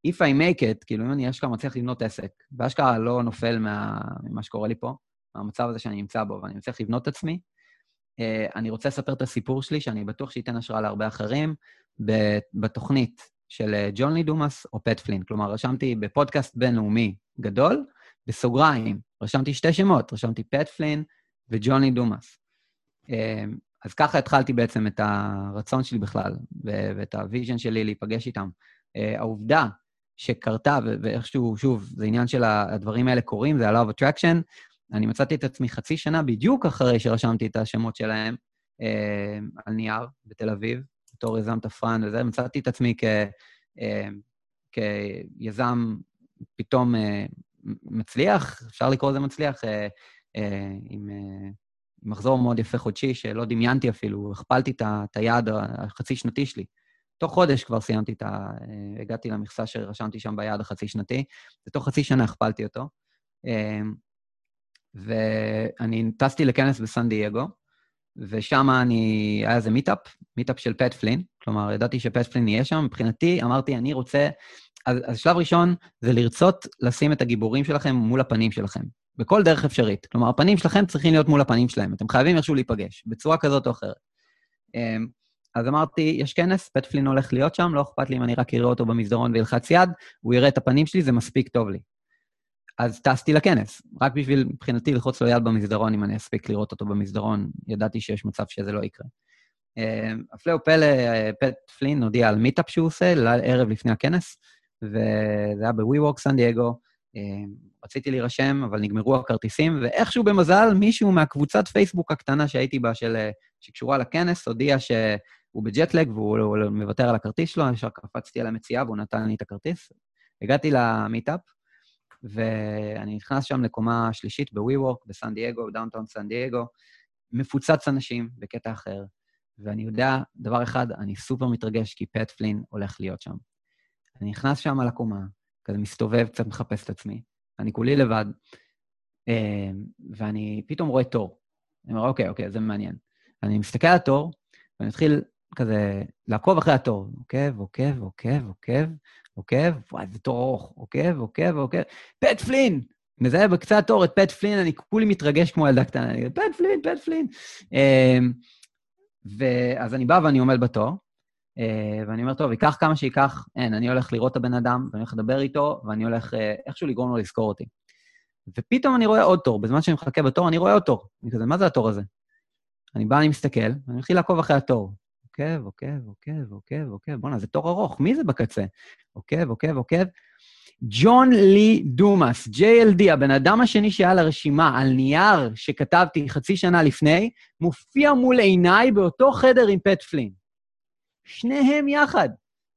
If I make it, כאילו, אם אני אשכרה מצליח לבנות עסק, ואשכרה לא נופל מה, ממה שקורה לי פה, מהמצב הזה שאני נמצא בו, ואני מצליח לבנות את עצמי, אה, אני רוצה לספר את הסיפור שלי, שאני בטוח שייתן השראה להרבה אחרים, בתוכנית של אה, ג'ון לי דומאס או פט פלין. כלומר, רשמתי בפודקאסט בינלאומי גדול, בסוגריים, רשמתי שתי שמות, רשמתי פט פלין וג'ון דומאס. אה, אז ככה התחלתי בעצם את הרצון שלי בכלל, ואת ה vision שלי להיפגש איתם. העובדה שקרתה, ואיכשהו, שוב, זה עניין של הדברים האלה קורים, זה ה-Law of Attraction, אני מצאתי את עצמי חצי שנה בדיוק אחרי שרשמתי את השמות שלהם אה, על נייר בתל אביב, בתור יזם תפרן וזה, מצאתי את עצמי כ, אה, כיזם פתאום אה, מצליח, אפשר לקרוא לזה מצליח, אה, אה, עם אה, מחזור מאוד יפה חודשי, שלא דמיינתי אפילו, הכפלתי את היעד החצי שנתי שלי. תוך חודש כבר סיימתי את ה... הגעתי למכסה שרשמתי שם ביעד החצי שנתי, ותוך חצי שנה הכפלתי אותו. אה, ואני טסתי לכנס בסן דייגו, ושם אני, היה איזה meetup, meetup של פט פלין, כלומר, ידעתי שפט פלין יהיה שם, מבחינתי אמרתי, אני רוצה... אז, אז שלב ראשון זה לרצות לשים את הגיבורים שלכם מול הפנים שלכם, בכל דרך אפשרית. כלומר, הפנים שלכם צריכים להיות מול הפנים שלהם, אתם חייבים איכשהו להיפגש, בצורה כזאת או אחרת. אמ, אז אמרתי, יש כנס, פט פלין הולך להיות שם, לא אכפת לי אם אני רק אראה אותו במסדרון ואלחץ יד, הוא יראה את הפנים שלי, זה מספיק טוב לי. אז טסתי לכנס, רק בשביל, מבחינתי, ללחוץ לו יד במסדרון, אם אני אספיק לראות אותו במסדרון, ידעתי שיש מצב שזה לא יקרה. הפלא ופלא, פט פלין הודיע על meetup שהוא עושה, לערב לפני הכנס, וזה היה ב-WeWork סן דייגו. אה, רציתי להירשם, אבל נגמרו הכרטיסים, ואיכשהו במזל, מישהו מהקבוצת פייסבוק הקטנה שהייתי בה, של, שקשורה לכנס, הודיע שהוא ב jet lag והוא מוותר על הכרטיס שלו, ישר קפצתי על המציאה והוא נתן לי את הכרטיס. הגעתי ל meetup, ואני נכנס שם לקומה שלישית בווי-וורק, בסן דייגו, downtown סן דייגו, מפוצץ אנשים בקטע אחר, ואני יודע דבר אחד, אני סופר מתרגש, כי פט פלין הולך להיות שם. אני נכנס שם על הקומה, כזה מסתובב, קצת מחפש את עצמי, אני כולי לבד, אה, ואני פתאום רואה תור. אני אומר, אוקיי, אוקיי, זה מעניין. אני מסתכל על התור, ואני מתחיל כזה לעקוב אחרי התור. עוקב, עוקב, עוקב, עוקב, עוקב, וואי, זה תור ארוך, עוקב, עוקב, עוקב. פט פלין! מזהה בקצה התור את פט פלין, אני כולי מתרגש כמו ילדה קטנה, אני אומר, פט פלין, פט פלין. אמ, ואז אני בא ואני עומד בתור, אה, ואני אומר, טוב, ייקח כמה שייקח, אין, אני הולך לראות את הבן אדם, ואני הולך לדבר איתו, ואני הולך אה, איכשהו לגרום לו לזכור אותי. ופתאום אני רואה עוד תור, בזמן שאני מחכה בתור, אני רואה עוד תור. אני כזה, מה זה התור הזה? אני בא, אני מסתכל, ואני מתחיל לעקוב אחרי התור. עוקב, עוקב, עוקב, עוקב, עוקב, בואנה, זה תור ארוך, מי זה בקצה? עוקב, עוקב, עוקב. ג'ון לי דומאס, JLD, הבן אדם השני שהיה לרשימה, על נייר שכתבתי חצי שנה לפני, מופיע מול עיניי באותו חדר עם פט פלין. שניהם יחד.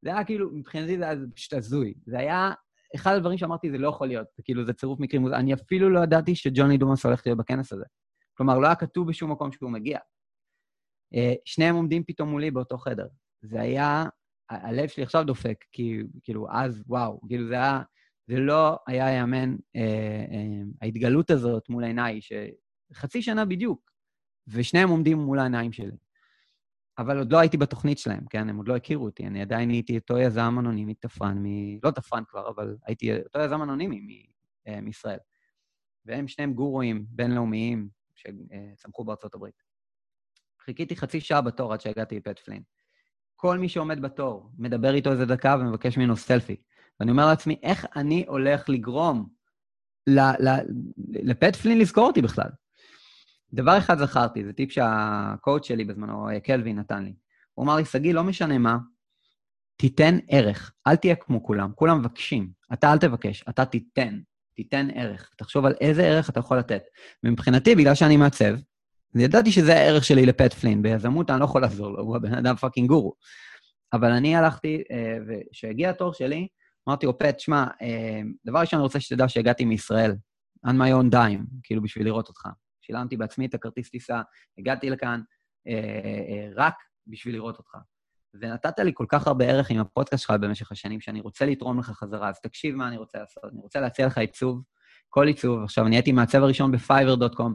זה היה כאילו, מבחינתי זה היה פשוט הזוי. זה היה, אחד הדברים שאמרתי, זה לא יכול להיות. כאילו, זה צירוף מקרים. אני אפילו לא ידעתי שג'ון לי דומאס הולך להיות בכנס הזה. כלומר, לא היה כתוב בשום מקום שהוא מגיע. אה, שניהם עומדים פתאום מולי באותו חדר. זה היה, הלב שלי עכשיו דופק, כי כאילו, אז, וואו, כאילו זה היה, זה לא היה יאמן, אה, אה, ההתגלות הזאת מול העיניי, שחצי שנה בדיוק, ושניהם עומדים מול העיניים שלי. אבל עוד לא הייתי בתוכנית שלהם, כן? הם עוד לא הכירו אותי, אני עדיין הייתי אותו יזם אנונימי, תפרן, מ... לא תפרן כבר, אבל הייתי אותו יזם אנונימי מ... אה, מישראל. והם שניהם גורואים בינלאומיים שצמחו בארצות הברית. חיכיתי חצי שעה בתור עד שהגעתי לפט פלין. כל מי שעומד בתור, מדבר איתו איזה דקה ומבקש ממנו סלפי. ואני אומר לעצמי, איך אני הולך לגרום לפט פלין לזכור אותי בכלל? דבר אחד זכרתי, זה טיפ שהקואוצ' שלי בזמנו, קלווין, נתן לי. הוא אמר לי, שגיא, לא משנה מה, תיתן ערך, אל תהיה כמו כולם, כולם מבקשים. אתה אל תבקש, אתה תיתן, תיתן ערך. תחשוב על איזה ערך אתה יכול לתת. ומבחינתי, בגלל שאני מעצב, ידעתי שזה הערך שלי לפט פלין, ביזמות אני לא יכול לעזור לו, הוא הבן אדם fucking גורו. אבל אני הלכתי, אה, וכשהגיע התור שלי, אמרתי לו, פט, שמע, אה, דבר ראשון אני רוצה שתדע שהגעתי מישראל, on my own dime, כאילו בשביל לראות אותך. שילמתי בעצמי את הכרטיס טיסה, הגעתי לכאן אה, רק בשביל לראות אותך. ונתת לי כל כך הרבה ערך עם הפודקאסט שלך במשך השנים, שאני רוצה לתרום לך חזרה, אז תקשיב מה אני רוצה לעשות. אני רוצה להציע לך עיצוב, כל עיצוב. עכשיו, אני הייתי מעצב הראשון ב-Fiverr.com,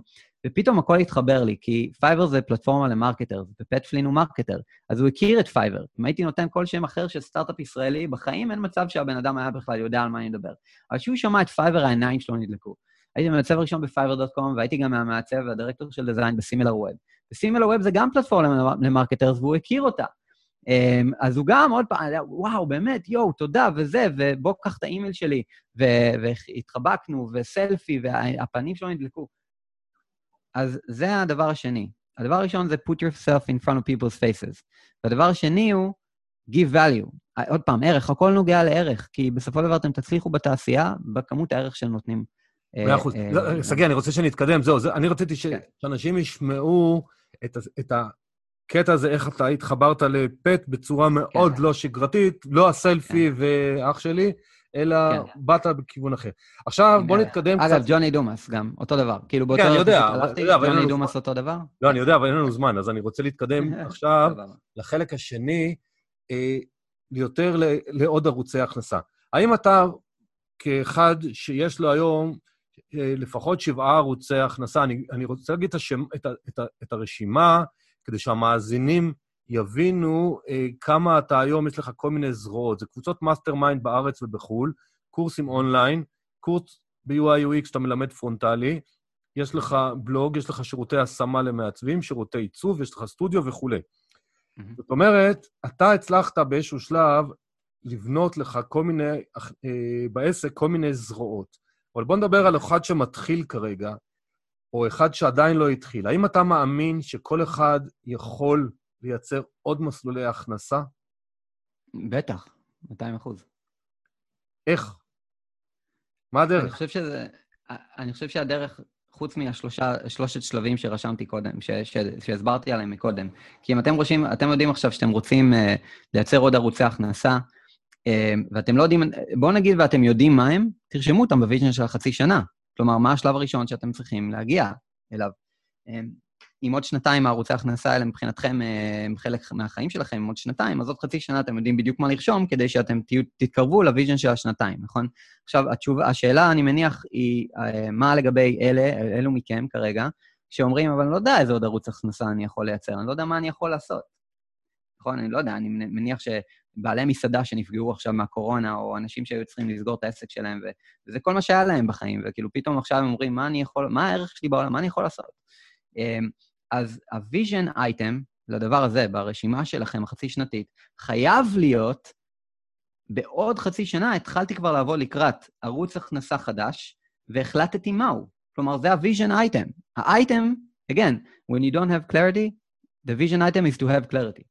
ופתאום הכל התחבר לי, כי פייבר זה פלטפורמה ל marketer, ופט פלין הוא marketer, אז הוא הכיר את פייבר. אם הייתי נותן כל שם אחר של סטארט-אפ ישראלי, בחיים אין מצב שהבן אדם היה בכלל יודע על מה אני מדבר. אבל כשהוא שמע את פייבר, העיניים שלו נדלקו. הייתי מעצב הראשון ב Fiverr.com, והייתי גם המעצב והדירקטור של design בסימילר ווב. וסימילר ווב זה גם פלטפורמה ל marketers, והוא הכיר אותה. אמ, אז הוא גם עוד פעם, וואו, באמת, יואו, תודה, וזה, ובוא קח את האימייל שלי, והתחבקנו, וסלפי, והפנים שלו נדלקו. אז זה הדבר השני. הדבר הראשון זה put yourself in front of people's faces. והדבר השני הוא give value. עוד פעם, ערך, הכל נוגע לערך, כי בסופו של דבר אתם תצליחו בתעשייה בכמות הערך שהם נותנים. מאה אחוז. אה, לא, שגיא, אני רוצה שנתקדם, זהו, אני רציתי כן. שאנשים ישמעו את הקטע הזה, איך אתה התחברת לפט בצורה מאוד כן. לא שגרתית, לא הסלפי כן. ואח שלי, אלא כן. באת בכיוון אחר. עכשיו, בוא נתקדם קצת. אגב, ג'וני דומאס גם, אותו דבר. כאילו, באותו... כן, אני יודע. ג'וני דומאס אותו דבר? לא, אני יודע, אבל אין לנו זמן, אז אני רוצה להתקדם עכשיו לחלק השני, אה, יותר לעוד ערוצי הכנסה. האם אתה, כאחד שיש לו היום אה, לפחות שבעה ערוצי הכנסה, אני, אני רוצה להגיד את, השם, את, את, את הרשימה, כדי שהמאזינים יבינו אה, כמה אתה היום, יש לך כל מיני זרועות. זה קבוצות mastermind בארץ ובחו"ל, קורסים אונליין, קורס ב-UI/UX שאתה מלמד פרונטלי, יש לך בלוג, יש לך שירותי השמה למעצבים, שירותי עיצוב, יש לך סטודיו וכולי. Mm-hmm. זאת אומרת, אתה הצלחת באיזשהו שלב לבנות לך כל מיני, אה, בעסק כל מיני זרועות. אבל בוא נדבר על אחד שמתחיל כרגע, או אחד שעדיין לא התחיל. האם אתה מאמין שכל אחד יכול לייצר עוד מסלולי הכנסה? בטח, 200 אחוז. איך? מה הדרך? אני חושב שזה... אני חושב שהדרך, חוץ מהשלושת שלבים שרשמתי קודם, ש, ש, שהסברתי עליהם מקודם, כי אם אתם רוצים, אתם יודעים עכשיו שאתם רוצים אה, לייצר עוד ערוצי הכנסה, ואתם לא יודעים, בואו נגיד ואתם יודעים מה הם, תרשמו אותם ב vision של החצי שנה. כלומר, מה השלב הראשון שאתם צריכים להגיע אליו. אה, אם עוד שנתיים הערוצי ההכנסה האלה מבחינתכם הם אה, חלק מהחיים שלכם, אם עוד שנתיים, אז עוד חצי שנה אתם יודעים בדיוק מה לרשום כדי שאתם תתקרבו ל vision של השנתיים, נכון? עכשיו, התשובה, השאלה, אני מניח, היא אה, מה לגבי אלה, אלו מכם כרגע, שאומרים, אבל אני לא יודע איזה עוד ערוץ הכנסה אני יכול לייצר, אני לא יודע מה אני יכול לעשות. נכון? אני לא יודע, אני מניח שבעלי מסעדה שנפגעו עכשיו מהקורונה, או אנשים שהיו צריכים לסגור את העסק שלהם, וזה כל מה שהיה להם בחיים, וכאילו פתאום עכשיו הם אומרים, מה אני יכול, מה הערך שלי בעולם, מה אני יכול לעשות? אמ, אז ה vision item לדבר הזה ברשימה שלכם, החצי שנתית, חייב להיות, בעוד חצי שנה התחלתי כבר לעבוד לקראת ערוץ הכנסה חדש, והחלטתי מהו. כלומר, זה ה vision item. ה item, again, when you don't have clarity, the vision item is to have clarity.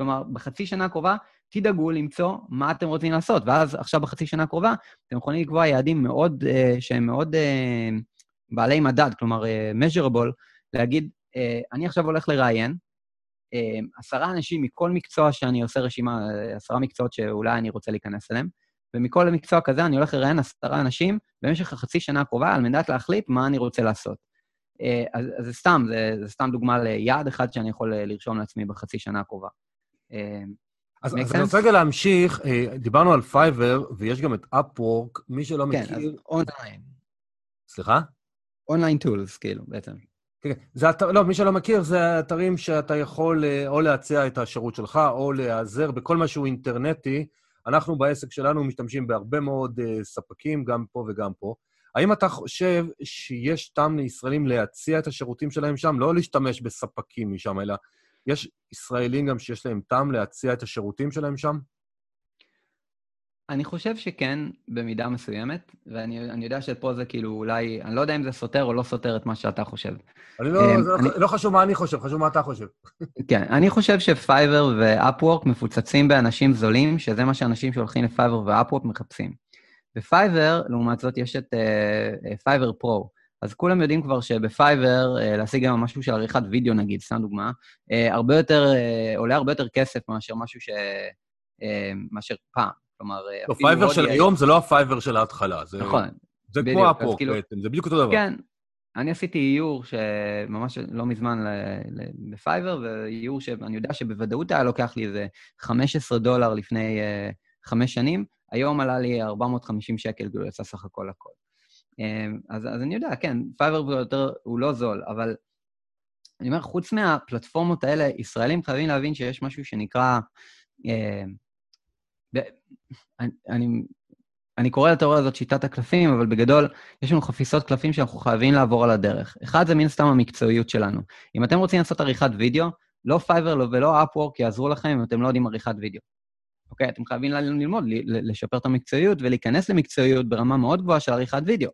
אומרת, בחצי שנה הקרובה, תדאגו למצוא מה אתם רוצים לעשות, ואז עכשיו בחצי שנה הקרובה, אתם יכולים לקבוע יעדים מאוד, אה, שהם מאוד אה, בעלי מדד, כלומר, אה, measurable, להגיד, אה, אני עכשיו הולך לראיין, אה, עשרה אנשים מכל מקצוע שאני עושה רשימה, עשרה מקצועות שאולי אני רוצה להיכנס אליהם, ומכל מקצוע כזה אני הולך לראיין עשרה אנשים במשך החצי שנה הקרובה על מנת להחליט מה אני רוצה לעשות. אז, אז זה סתם, זה, זה סתם דוגמה ליעד אחד שאני יכול לרשום לעצמי בחצי שנה הקרובה. אז, אז אני רוצה רגע להמשיך, דיברנו על פייבר, ויש גם את אפוורק, מי שלא כן, מכיר... כן, אז אונליין. סליחה? online tools, כאילו, בעצם. כן, זה אתר, לא, מי שלא מכיר, זה אתרים שאתה יכול אה, או להציע את השירות שלך, או להיעזר בכל מה שהוא אינטרנטי. אנחנו בעסק שלנו משתמשים בהרבה מאוד uh, ספקים, גם פה וגם פה. האם אתה חושב שיש טעם לישראלים להציע את השירותים שלהם שם? לא להשתמש בספקים משם, אלא יש ישראלים גם שיש להם טעם להציע את השירותים שלהם שם? אני חושב שכן, במידה מסוימת, ואני יודע שפה זה כאילו אולי, אני לא יודע אם זה סותר או לא סותר את מה שאתה חושב. אני לא, אמ, זה לא אני, לא חשוב מה אני חושב, חשוב מה אתה חושב. כן, אני חושב שפייבר ואפוורק מפוצצים באנשים זולים, שזה מה שאנשים שהולכים לפייבר ואפוורק מחפשים. בפייבר, לעומת זאת, יש את פייבר אה, פרו. אז כולם יודעים כבר שבפייבר, אה, להשיג גם משהו של עריכת וידאו נגיד, סתם דוגמה, אה, הרבה יותר, uh, עולה הרבה יותר כסף מאשר משהו ש... מאשר פעם. כלומר, לא, פייבר של היום זה לא הפייבר של ההתחלה. זה... נכון. זה כמו אפו כאילו... בעצם, זה בדיוק אותו דבר. כן, אני עשיתי איור שממש לא מזמן בפייבר, ואיור שאני יודע שבוודאות היה לוקח לי איזה 15 דולר לפני חמש שנים, היום עלה לי 450 שקל, כאילו יצא סך הכל הכל. אמ, אז, אז אני יודע, כן, פייבר יותר, הוא לא זול, אבל אני אומר, חוץ מהפלטפורמות האלה, ישראלים חייבים להבין שיש משהו שנקרא... אה, אני, אני אני קורא לתיאוריה הזאת שיטת הקלפים, אבל בגדול, יש לנו חפיסות קלפים שאנחנו חייבים לעבור על הדרך. אחד, זה מן סתם המקצועיות שלנו. אם אתם רוצים לעשות עריכת וידאו, לא פייבר ולא אפוורק יעזרו לכם אם אתם לא יודעים עריכת וידאו. אוקיי? אתם חייבים ללמוד, לשפר את המקצועיות ולהיכנס למקצועיות ברמה מאוד גבוהה של עריכת וידאו.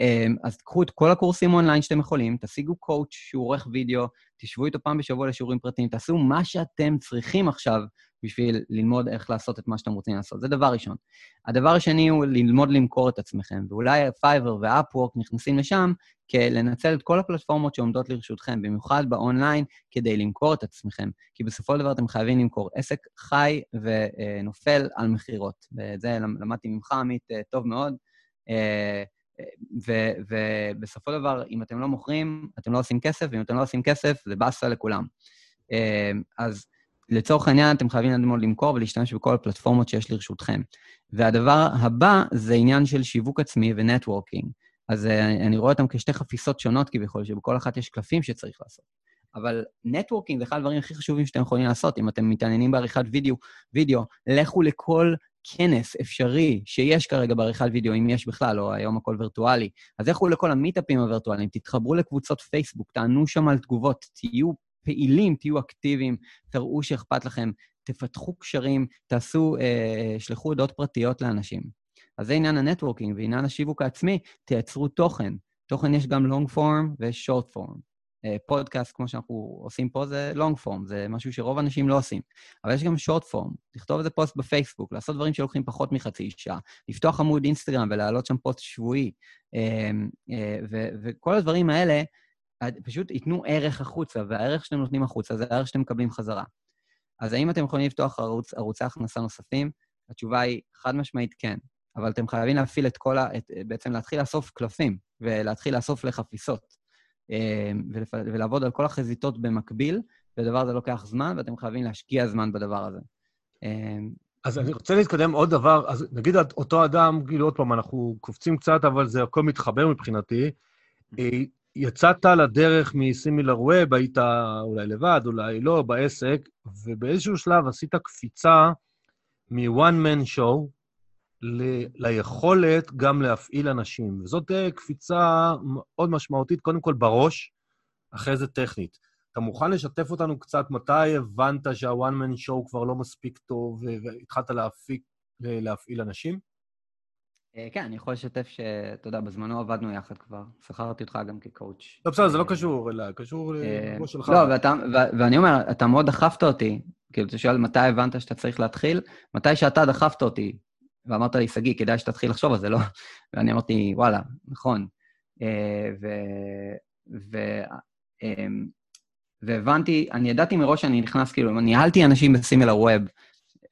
אמ, אז תקחו את כל הקורסים אונליין שאתם יכולים, תשיגו coach שהוא עורך וידאו, תשבו איתו פעם בשבוע לשיעורים פרטיים, תעשו מה שאתם צריכים עכשיו בשביל ללמוד איך לעשות את מה שאתם רוצים לעשות. זה דבר ראשון. הדבר השני הוא ללמוד למכור את עצמכם, ואולי פייבר ואפוורק נכנסים לשם לנצל את כל הפלטפורמות שעומדות לרשותכם, במיוחד באונליין, כדי למכור את עצמכם. כי בסופו של דבר אתם חייבים למכור. עסק חי ונופל על מכירות. ואת זה למדתי ממך, עמית, אה, טוב מאוד. אה, ובסופו של דבר, אם אתם לא מוכרים, אתם לא עושים כסף, ואם אתם לא עושים כסף, זה באסה לכולם. אה, אז לצורך העניין, אתם חייבים ללמוד למכור ולהשתמש בכל הפלטפורמות שיש לרשותכם. והדבר הבא זה עניין של שיווק עצמי ו networking. אז אה, אני רואה אותם כשתי חפיסות שונות כביכול, שבכל אחת יש קלפים שצריך לעשות. אבל networking זה אחד הדברים הכי חשובים שאתם יכולים לעשות. אם אתם מתעניינים בעריכת וידאו, וידאו, לכו לכל כנס אפשרי שיש כרגע בעריכת וידאו, אם יש בכלל, או היום הכל וירטואלי. אז לכו לכל המיטאפים הווירטואליים, תתחברו לקבוצות פייסבוק, תענו שם על תגובות, תהיו פעילים, תהיו אקטיביים, תראו שאכפת לכם, תפתחו קשרים, תעשו, אה, שלחו הודעות פרטיות לאנשים. אז זה עניין ה networking, ועניין השיווק העצמי, תייצרו תוכן. תוכן יש long form ויש short form. פודקאסט, כמו שאנחנו עושים פה, זה long form, זה משהו שרוב האנשים לא עושים. אבל יש גם short form, לכתוב איזה פוסט בפייסבוק, לעשות דברים שלוקחים פחות מחצי שעה, לפתוח עמוד אינסטגרם ולהעלות שם פוסט שבועי, אמ, אה, וכל הדברים האלה פשוט ייתנו ערך החוצה, והערך שאתם נותנים החוצה זה הערך שאתם מקבלים חזרה. אז האם אתם יכולים לפתוח ערוץ, ערוצי הכנסה נוספים? התשובה היא חד משמעית כן, אבל אתם חייבים להפעיל את כל ה... את, בעצם להתחיל לאסוף קלפים, ולהתחיל לאסוף לחפיסות. אמ, ולעבוד על כל החזיתות במקביל, והדבר הזה לוקח זמן, ואתם חייבים להשקיע זמן בדבר הזה. אמ, אז אני רוצה להתקדם עוד דבר, אז נגיד אותו אדם, כאילו עוד פעם, אנחנו קופצים קצת, אבל זה הכל מתחבר מבחינתי. אה, יצאת לדרך מסימילר ווב, היית אולי לבד, אולי לא, בעסק, ובאיזשהו שלב עשית קפיצה מ-one man show ל- ליכולת גם להפעיל אנשים. וזאת אה, קפיצה מאוד משמעותית, קודם כל בראש, אחרי זה טכנית. אתה מוכן לשתף אותנו קצת מתי הבנת שה-one man show כבר לא מספיק טוב והתחלת להפיק, להפעיל אנשים? אה, כן, אני יכול לשתף שאתה יודע, בזמנו עבדנו יחד כבר. שכרתי אותך גם כקואוצ'. לא, בסדר, זה לא קשור אליי, קשור לראש שלך. לא, ואני אומר, אתה מאוד דחפת אותי, כאילו, אתה שואל מתי הבנת שאתה צריך להתחיל? מתי שאתה דחפת אותי ואמרת לי, שגיא, כדאי שתתחיל לחשוב על זה, לא? ואני אמרתי, וואלה, נכון. אה, ו... ו... אמ, והבנתי, אני ידעתי מראש שאני נכנס, כאילו, ניהלתי אנשים בסימילר ווב,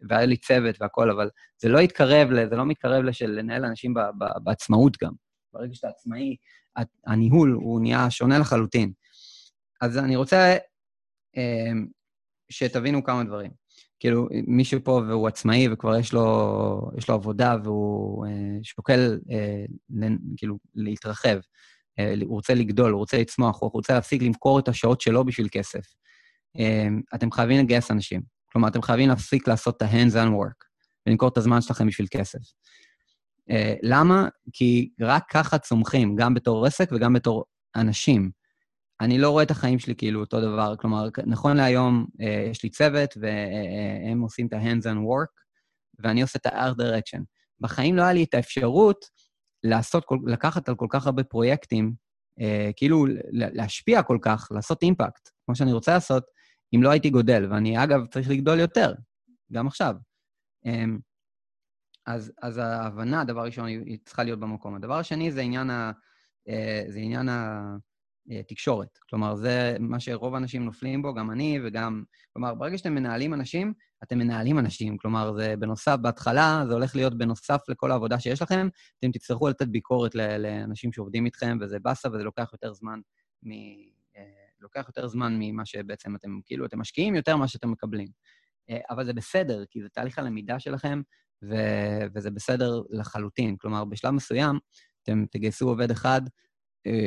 והיה לי צוות והכול, אבל זה לא התקרב, זה לא מתקרב לשל לנהל אנשים בעצמאות גם. ברגע שאתה עצמאי, הניהול הוא נהיה שונה לחלוטין. אז אני רוצה אמ, שתבינו כמה דברים. כאילו, מישהו פה והוא עצמאי וכבר יש לו, יש לו עבודה והוא אה, שוקל אה, ל, כאילו להתרחב, אה, הוא רוצה לגדול, הוא רוצה לצמוח, הוא רוצה להפסיק למכור את השעות שלו בשביל כסף. אה, אתם חייבים לגייס אנשים. כלומר, אתם חייבים להפסיק לעשות את ה-hands-on work ולמכור את הזמן שלכם בשביל כסף. אה, למה? כי רק ככה צומחים, גם בתור עסק וגם בתור אנשים. אני לא רואה את החיים שלי כאילו אותו דבר. כלומר, נכון להיום אה, יש לי צוות, והם עושים את ה-hands-on work, ואני עושה את ה-art direction. בחיים לא היה לי את האפשרות לעשות, לקחת על כל כך הרבה פרויקטים, אה, כאילו להשפיע כל כך, לעשות אימפקט, כמו שאני רוצה לעשות, אם לא הייתי גודל. ואני, אגב, צריך לגדול יותר, גם עכשיו. אמ, אז, אז ההבנה, דבר ראשון, היא צריכה להיות במקום. הדבר השני זה עניין ה... אה, זה עניין ה... אה, תקשורת. כלומר, זה מה שרוב האנשים נופלים בו, גם אני וגם... כלומר, ברגע שאתם מנהלים אנשים, אתם מנהלים אנשים. כלומר, זה בנוסף, בהתחלה, זה הולך להיות בנוסף לכל העבודה שיש לכם, אתם תצטרכו לתת ביקורת לאנשים שעובדים איתכם, וזה באסה, וזה לוקח יותר זמן מ... אה, לוקח יותר זמן ממה שבעצם אתם, כאילו, אתם משקיעים יותר ממה שאתם מקבלים. אה, אבל זה בסדר, כי זה תהליך הלמידה שלכם, ו... וזה בסדר לחלוטין. כלומר, בשלב מסוים, אתם תגייסו עובד אחד,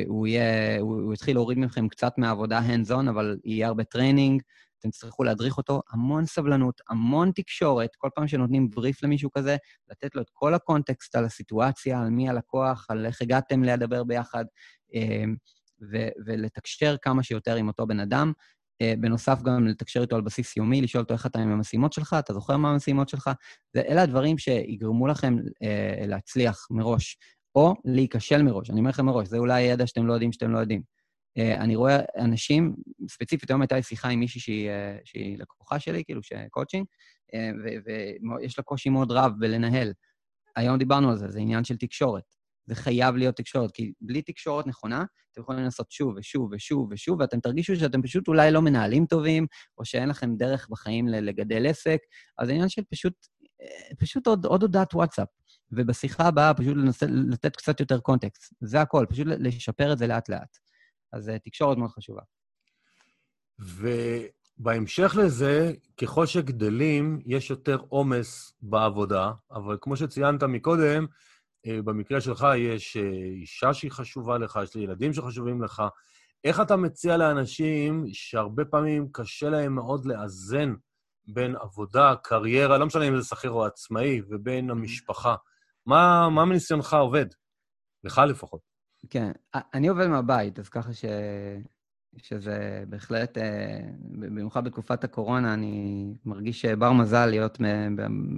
הוא, יהיה, הוא, יתחיל להוריד מכם קצת מהעבודה hands-on, אבל יהיה הרבה training, אתם תצטרכו להדריך אותו, המון סבלנות, המון תקשורת, כל פעם שנותנים בריף למישהו כזה, לתת לו את כל הקונטקסט על הסיטואציה, על מי הלקוח, על איך הגעתם לדבר ביחד, אה, ו- ולתקשר כמה שיותר עם אותו בן אדם. אה, בנוסף, גם לתקשר איתו על בסיס יומי, לשאול אותו איך אתה עם המשימות שלך, אתה זוכר מה המשימות שלך, ואלה הדברים שיגרמו לכם להצליח מראש. או להיכשל מראש. אני אומר לכם מראש, זה אולי ידע שאתם לא יודעים שאתם לא יודעים. Uh, אני רואה אנשים, ספציפית היום הייתה לי שיחה עם מישהי שהיא, uh, שהיא לקוחה שלי, כאילו, שקואוצ'ינג, uh, ויש לה קושי מאוד רב בלנהל. היום דיברנו על זה, זה עניין של תקשורת. זה חייב להיות תקשורת, כי בלי תקשורת נכונה, אתם יכולים לנסות שוב ושוב ושוב ושוב, ואתם תרגישו שאתם פשוט אולי לא מנהלים טובים, או שאין לכם דרך בחיים לגדל עסק, אז זה עניין של פשוט, פשוט עוד, עוד הודעת וואטסאפ. ובשיחה הבאה פשוט לנסה לתת קצת יותר קונטקסט. זה הכל, פשוט לשפר את זה לאט-לאט. אז אה, תקשורת מאוד חשובה. ובהמשך לזה, ככל שגדלים, יש יותר עומס בעבודה, אבל כמו שציינת מקודם, אה, במקרה שלך יש אה, אישה שהיא חשובה לך, יש לי ילדים שחשובים לך. איך אתה מציע לאנשים שהרבה פעמים קשה להם מאוד לאזן בין עבודה, קריירה, לא משנה אם זה שכיר או עצמאי, ובין המשפחה? מה, מה מניסיונך עובד? לך לפחות. כן, אני עובד מהבית, אז ככה ש... שזה בהחלט, אה, במיוחד בתקופת הקורונה, אני מרגיש בר מזל להיות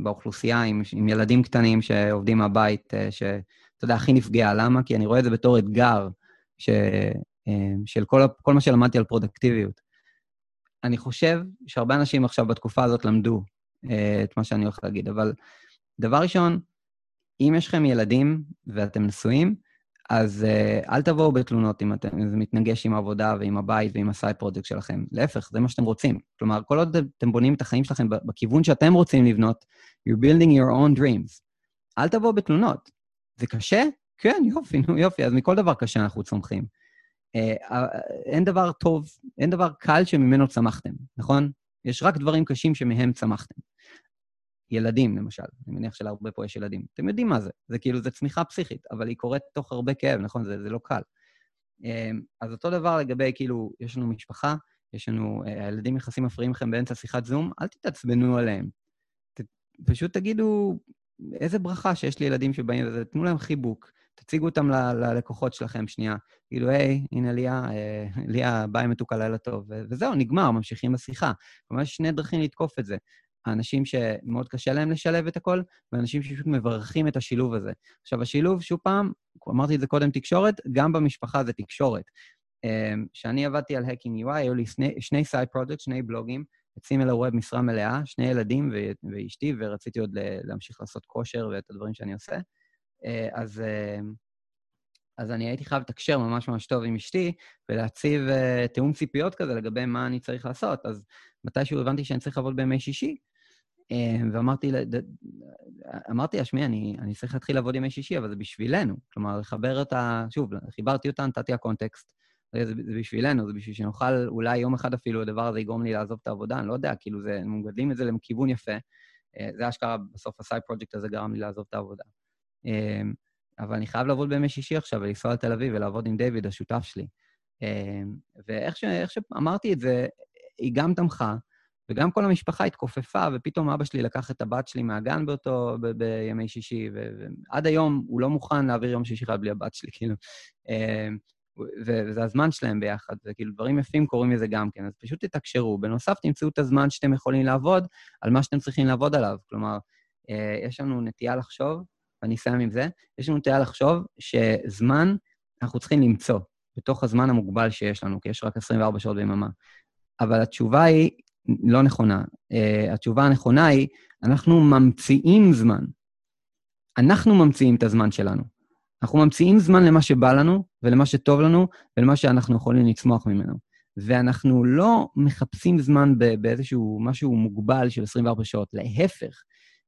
באוכלוסייה עם, עם ילדים קטנים שעובדים מהבית, אה, שאתה יודע, הכי נפגע. למה? כי אני רואה את זה בתור אתגר ש, אה, של כל, כל מה שלמדתי על פרודקטיביות. אני חושב שהרבה אנשים עכשיו בתקופה הזאת למדו את מה שאני הולך להגיד, אבל דבר ראשון, אם יש לכם ילדים ואתם נשואים, אז uh, אל תבואו בתלונות אם אתם, זה מתנגש עם העבודה ועם הבית ועם הסייד פרויקט שלכם. להפך, זה מה שאתם רוצים. כלומר, כל עוד אתם בונים את החיים שלכם בכיוון שאתם רוצים לבנות, you're building your own dreams. אל תבואו בתלונות. זה קשה? כן, יופי, נו יופי. אז מכל דבר קשה אנחנו צומחים. Uh, אין דבר טוב, אין דבר קל שממנו צמחתם, נכון? יש רק דברים קשים שמהם צמחתם. ילדים, למשל. אני מניח שלהרבה פה יש ילדים. אתם יודעים מה זה. זה כאילו, זה צמיחה פסיכית, אבל היא קורית תוך הרבה כאב, נכון? זה, זה לא קל. אמ, אז אותו דבר לגבי, כאילו, יש לנו משפחה, יש לנו, אה, הילדים יחסים מפריעים לכם באמצע שיחת זום, אל תתעצבנו עליהם. ת, פשוט תגידו, איזה ברכה שיש לי ילדים שבאים לזה, תנו להם חיבוק, תציגו אותם ל, ללקוחות שלכם שנייה. כאילו, היי, הנה ליה, אה, ליה, ביי מתוקה, לילה טוב. וזהו, נגמר, ממשיכים בשיחה. יש שני דרכים לתקוף את זה. האנשים שמאוד קשה להם לשלב את הכל, ואנשים שפשוט מברכים את השילוב הזה. עכשיו, השילוב, שוב פעם, אמרתי את זה קודם, תקשורת, גם במשפחה זה תקשורת. כשאני עבדתי על Hacking UI, היו לי שני, שני side project, שני בלוגים, את סימל הווב משרה מלאה, שני ילדים ו- ואשתי, ורציתי עוד להמשיך לעשות כושר ואת הדברים שאני עושה. אה, אז, אה, אז אני הייתי חייב לתקשר ממש ממש טוב עם אשתי, ולהציב uh, תיאום ציפיות כזה לגבי מה אני צריך לעשות. אז מתישהו הבנתי שאני צריך לעבוד בימי שישי, אה, ואמרתי, אמרתי לה, שמי, אני, אני צריך להתחיל לעבוד ימי שישי, אבל זה בשבילנו. כלומר, לחבר את ה... שוב, חיברתי אותה, נתתי לה קונטקסט. זה, זה בשבילנו, זה בשביל שנוכל, אולי יום אחד אפילו הדבר הזה יגרום לי לעזוב את העבודה, אני לא יודע, כאילו, זה, הם מגדלים את זה לכיוון יפה. אה, זה אשכרה, בסוף הסייד פרויקט הזה גרם לי לעזוב את העבודה. אה, אבל אני חייב לעבוד בימי שישי עכשיו ולנסוע לתל אביב ולעבוד עם דיוויד, השותף שלי. ואיך ש, שאמרתי את זה, היא גם תמכה, וגם כל המשפחה התכופפה, ופתאום אבא שלי לקח את הבת שלי מהגן באותו, ב- בימי שישי, ועד היום הוא לא מוכן להעביר יום שישי אחד בלי הבת שלי, כאילו. אמ, וזה הזמן שלהם ביחד, וכאילו דברים יפים קורים מזה גם כן, אז פשוט תתקשרו. בנוסף, תמצאו את הזמן שאתם יכולים לעבוד על מה שאתם צריכים לעבוד עליו. כלומר, אה, יש לנו נטייה לחשוב, ואני אסיים עם זה, יש לנו נטייה לחשוב שזמן אנחנו צריכים למצוא בתוך הזמן המוגבל שיש לנו, כי יש רק 24 שעות ביממה. אבל התשובה היא לא נכונה. Uh, התשובה הנכונה היא, אנחנו ממציאים זמן. אנחנו ממציאים את הזמן שלנו. אנחנו ממציאים זמן למה שבא לנו, ולמה שטוב לנו, ולמה שאנחנו יכולים לצמוח ממנו. ואנחנו לא מחפשים זמן באיזשהו משהו מוגבל של 24 שעות, להפך.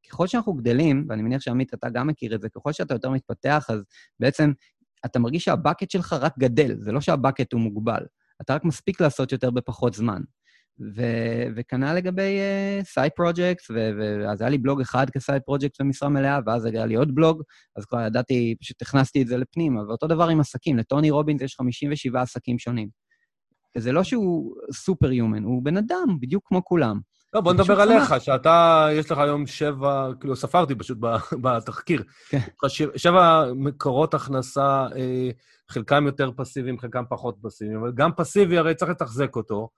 ככל שאנחנו גדלים, ואני מניח שעמית, אתה גם מכיר את זה, ככל שאתה יותר מתפתח, אז בעצם אתה מרגיש שה bucket שלך רק גדל, זה לא שה bucket הוא מוגבל. אתה רק מספיק לעשות יותר בפחות זמן. ו- וכנ"ל לגבי side uh, project, ואז היה לי בלוג אחד כ side project במשרה מלאה, ואז היה לי עוד בלוג, אז כבר ידעתי, פשוט הכנסתי את זה לפנימה. ואותו דבר עם עסקים, לטוני רובינס יש 57 עסקים שונים. וזה לא שהוא super human, הוא בן אדם, בדיוק כמו כולם. לא, בוא נדבר עליך, שאתה, יש לך היום שבע, כאילו, ספרתי פשוט בתחקיר. כן. שבע מקורות הכנסה, אה, חלקם יותר פסיביים, חלקם פחות פסיביים, אבל גם פסיבי, הרי צריך לתחזק אותו.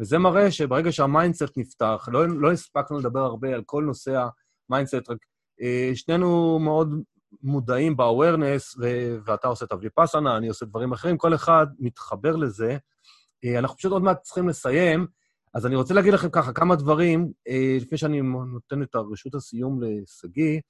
וזה מראה שברגע שה mindset נפתח, לא, לא הספקנו לדבר הרבה על כל נושא ה mindset, רק אה, שנינו מאוד מודעים ב-awareness, ואתה עושה את הוויפאסנה, אני עושה דברים אחרים, כל אחד מתחבר לזה. אה, אנחנו פשוט עוד מעט צריכים לסיים, אז אני רוצה להגיד לכם ככה כמה דברים, אה, לפני שאני נותן את הרשות הסיום לשגיא.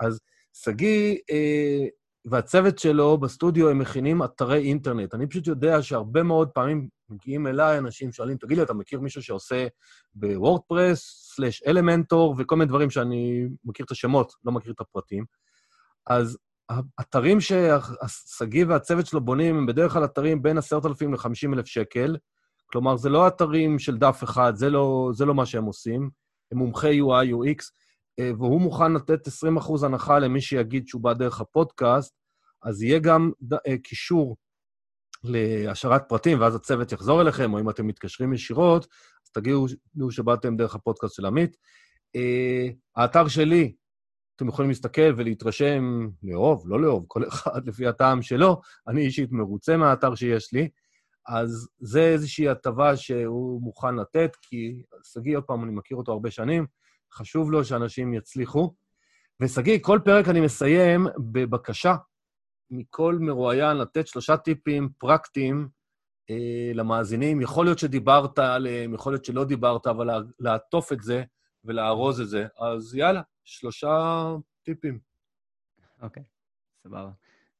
אז שגיא אה, והצוות שלו בסטודיו, הם מכינים אתרי אינטרנט. אני פשוט יודע שהרבה מאוד פעמים מגיעים אליי אנשים, שואלים, תגיד לי, אתה מכיר מישהו שעושה בוורדפרס, סלאש אלמנטור, וכל מיני דברים שאני מכיר את השמות, לא מכיר את הפרטים. אז האתרים ששגיא והצוות שלו בונים הם בדרך כלל אתרים בין 10,000 ל-50,000 שקל. כלומר, זה לא אתרים של דף אחד, זה לא, זה לא מה שהם עושים. הם מומחי UI, UX, אה, והוא מוכן לתת 20% הנחה למי שיגיד שהוא בא דרך הפודקאסט, אז יהיה גם אה, קישור להשארת פרטים, ואז הצוות יחזור אליכם, או אם אתם מתקשרים ישירות, אז תגידו שבאתם דרך הפודקאסט של עמית. Uh, האתר שלי, אתם יכולים להסתכל ולהתרשם, לאהוב, לא לאהוב, כל אחד לפי הטעם שלו. אני אישית מרוצה מהאתר שיש לי, אז זה איזושהי הטבה שהוא מוכן לתת, כי שגיא, עוד פעם, אני מכיר אותו הרבה שנים, חשוב לו שאנשים יצליחו. ושגיא, כל פרק אני מסיים בבקשה מכל מרואיין לתת שלושה טיפים פרקטיים אה, למאזינים. יכול להיות שדיברת עליהם, יכול להיות שלא דיברת, אבל לעטוף את זה ולארוז את זה. אז יאללה, שלושה טיפים. אוקיי, okay, סבבה.